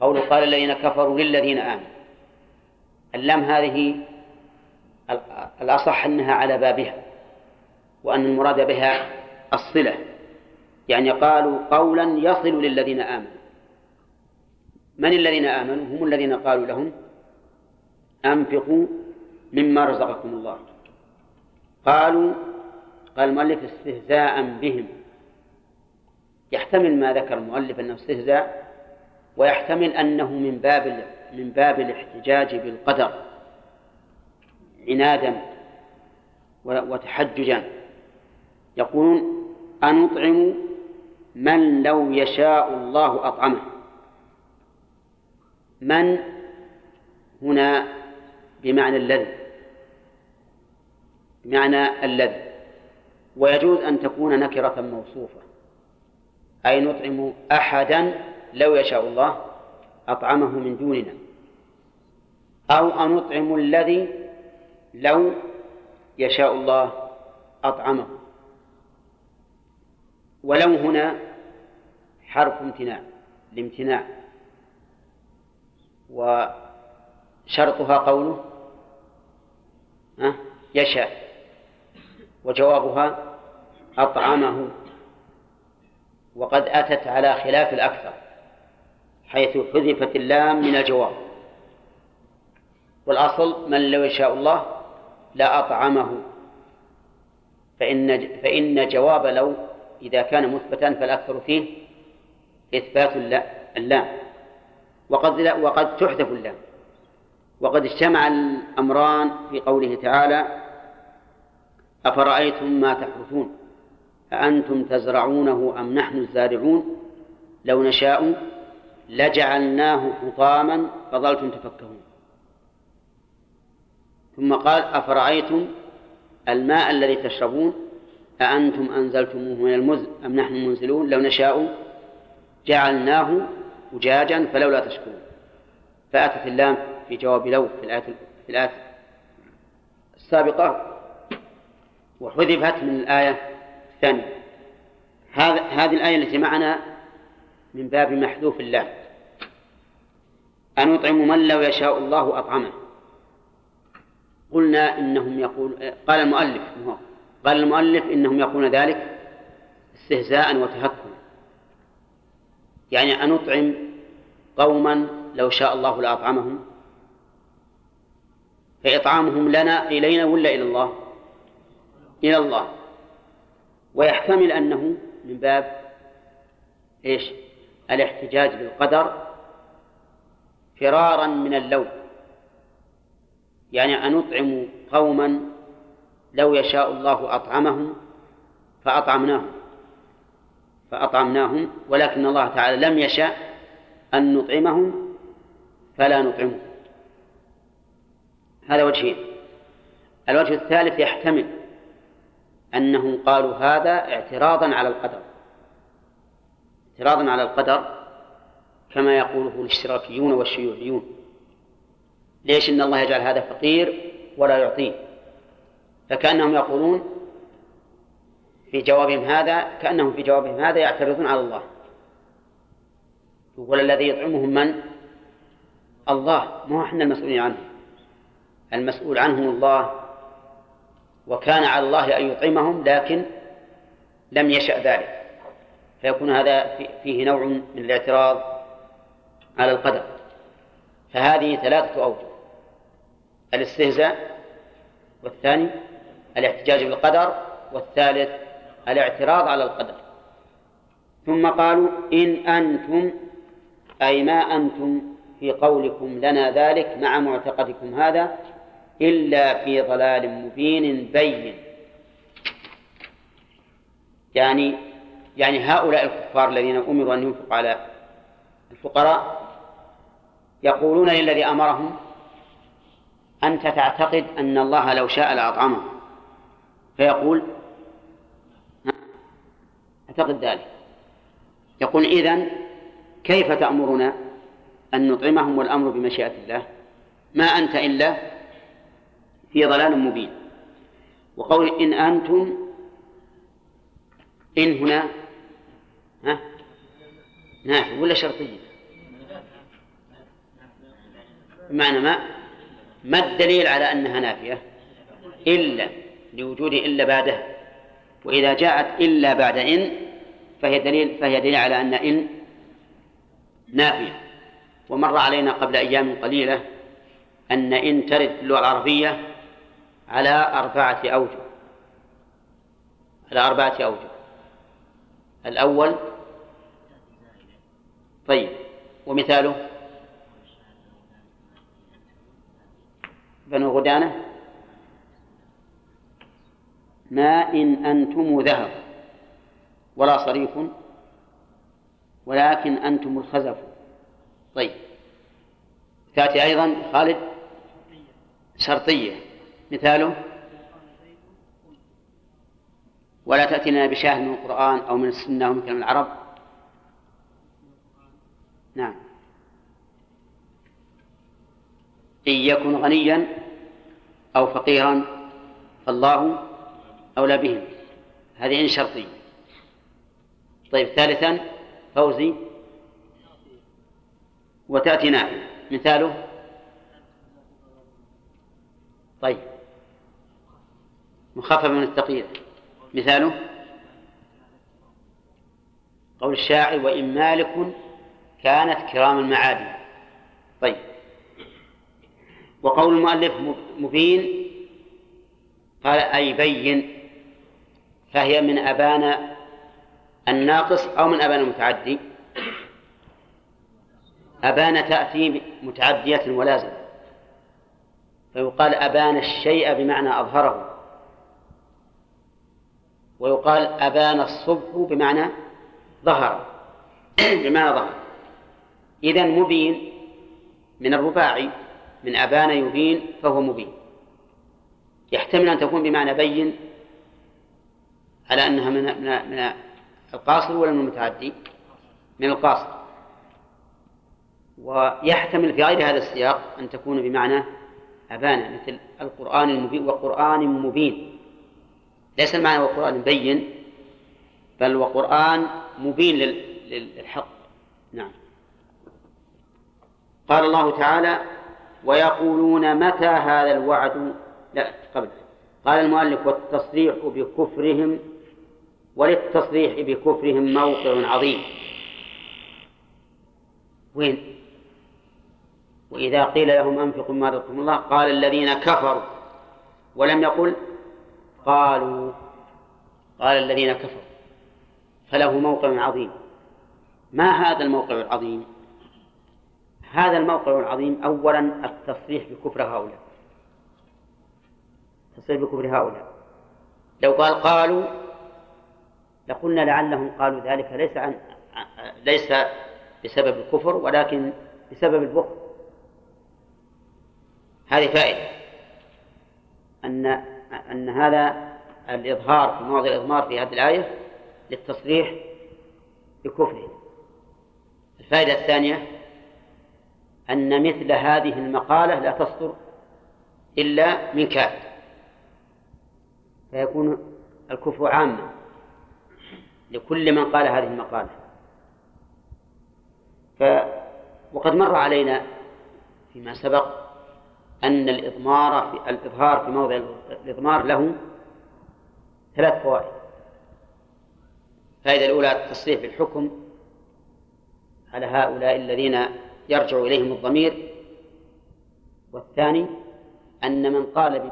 قول قال الذين كفروا للذين آمنوا. اللام هذه الأصح أنها على بابها. وأن المراد بها الصلة يعني قالوا قولا يصل للذين آمنوا. من الذين آمنوا؟ هم الذين قالوا لهم أنفقوا مما رزقكم الله. قالوا قال المؤلف استهزاء بهم. يحتمل ما ذكر المؤلف أنه استهزاء ويحتمل أنه من باب من باب الاحتجاج بالقدر عنادا وتحججا. يقولون أنطعم من لو يشاء الله أطعمه. من هنا بمعنى الذي؟ بمعنى الذي. ويجوز أن تكون نكرة موصوفة. أي نطعم أحدا لو يشاء الله أطعمه من دوننا. أو أن نطعم الذي لو يشاء الله أطعمه. ولو هنا حرف امتناع الامتناع. وشرطها قوله يشاء. وجوابها أطعمه. وقد أتت على خلاف الأكثر حيث حذفت اللام من الجواب. والأصل من لو يشاء الله لأطعمه فإن فإن جواب لو إذا كان مثبتا فالأكثر فيه إثبات اللام. وقد وقد تحذف اللام. وقد اجتمع الأمران في قوله تعالى أفرأيتم ما تحرثون؟ أأنتم تزرعونه أم نحن الزارعون؟ لو نشاء لجعلناه حطاما فظلتم تفكهون. ثم قال أفرأيتم الماء الذي تشربون؟ أأنتم أنزلتموه من المزن أم نحن المنزلون لو نشاء جعلناه أجاجا فلولا تشكرون. فأتت اللام في جواب لو في الآية في الآية السابقة وحذفت من الآية الثانية. هذا هذه الآية التي معنا من باب محذوف الله. أن يطعم من لو يشاء الله أطعمه. قلنا إنهم يقول قال المؤلف قال المؤلف إنهم يقولون ذلك استهزاء وتهكما. يعني أن نطعم قوما لو شاء الله لأطعمهم؟ فإطعامهم لنا إلينا ولا إلى الله؟ إلى الله. ويحتمل أنه من باب إيش؟ الاحتجاج بالقدر فرارا من اللوم. يعني أن نطعم قوما لو يشاء الله أطعمهم فأطعمناهم فأطعمناهم ولكن الله تعالى لم يشاء أن نطعمهم فلا نطعمهم. هذا وجهين. الوجه الثالث يحتمل أنهم قالوا هذا اعتراضا على القدر. اعتراضا على القدر كما يقوله الاشتراكيون والشيوعيون. ليش إن الله يجعل هذا فقير ولا يعطيه؟ فكأنهم يقولون في جوابهم هذا كأنهم في جوابهم هذا يعترضون على الله. يقول الذي يطعمهم من؟ الله. ما إحنا المسؤولين عنه؟ المسؤول عنهم الله وكان على الله أن يطعمهم لكن لم يشأ ذلك. فيكون هذا فيه نوع من الاعتراض على القدر. فهذه ثلاثة أوجه. الاستهزاء والثاني الاحتجاج بالقدر والثالث الاعتراض على القدر. ثم قالوا إن أنتم أي ما أنتم في قولكم لنا ذلك مع معتقدكم هذا إلا في ضلال مبين بين. يعني يعني هؤلاء الكفار الذين أمروا أن ينفقوا على الفقراء يقولون للذي أمرهم أنت تعتقد أن الله لو شاء لأطعمه فيقول أعتقد ذلك. يقول إذن كيف تأمرنا أن نطعمهم والأمر بمشيئة الله؟ ما أنت إلا في ضلال مبين. وقول إن أنتم إن هنا ها؟ نافية ولا شرطية بمعنى ما؟ ما الدليل على أنها نافية؟ إلا لوجود إلا بعدها وإذا جاءت إلا بعد إن فهي دليل فهي دليل على أن إن نافية. ومر علينا قبل أيام قليلة أن إن ترد في اللغة العربية على أربعة أوجه. على أربعة أوجه. الأول طيب ومثاله؟ بنو غدانة؟ ما إن أنتم ذهب ولا صريف ولكن أنتم الخزف. طيب. تأتي أيضا خالد؟ شرطية. مثاله؟ ولا تأتينا بشاهد من القرآن أو من السنة أو من كلام العرب؟ نعم. إن يكن غنيا أو فقيرا فالله أولى بهم. هذه إن شرطية طيب ثالثا فوزي وتأتي نافية مثاله؟ طيب. مخفف من الثقيل مثاله؟ قول الشاعر وإن مالك كانت كرام المعادي طيب. وقول المؤلف مبين قال أي بين فهي من أبان الناقص أو من أبان المتعدي. أبان تأتي متعدية ولازم فيقال أبان الشيء بمعنى أظهره. ويقال أبان الصبح بمعنى ظهر. *clears throat* بمعنى ظهر. إذا مبين من الرباعي من أبان يبين فهو مبين. يحتمل أن تكون بمعنى بين على أنها من من من القاصر ولا من المتعدي؟ من القاصر. ويحتمل في غير هذا السياق أن تكون بمعنى أبان مثل القرآن المبين وقرآن مبين. ليس المعنى وقرآن بين بل وقرآن مبين للحق. نعم. قال الله تعالى ويقولون متى هذا الوعد؟ لا قبل. قال المؤلف والتصريح بكفرهم وللتصريح بكفرهم موقع عظيم. وين؟ وإذا قيل لهم أنفقوا ما رزقكم الله قال الذين كفروا. ولم يقل؟ قالوا. قال الذين كفروا. فله موقع عظيم. ما هذا الموقع العظيم؟ هذا الموقع العظيم أولا التصريح بكفر هؤلاء. التصريح بكفر هؤلاء. لو قال قالوا لقلنا لعلهم قالوا ذلك ليس عن ليس بسبب الكفر ولكن بسبب البخل هذه فائدة. أن أن هذا الإظهار في موضع الإضمار في هذه الآية للتصريح بكفره. الفائدة الثانية أن مثل هذه المقالة لا تصدر إلا من كافر. فيكون الكفر عاما. لكل من قال هذه المقالة. ف وقد مر علينا فيما سبق أن الإضمار في الإظهار في موضع الإضمار له ثلاث فوائد. الفائدة الأولى التصريح بالحكم على هؤلاء الذين يرجع إليهم الضمير. والثاني أن من قال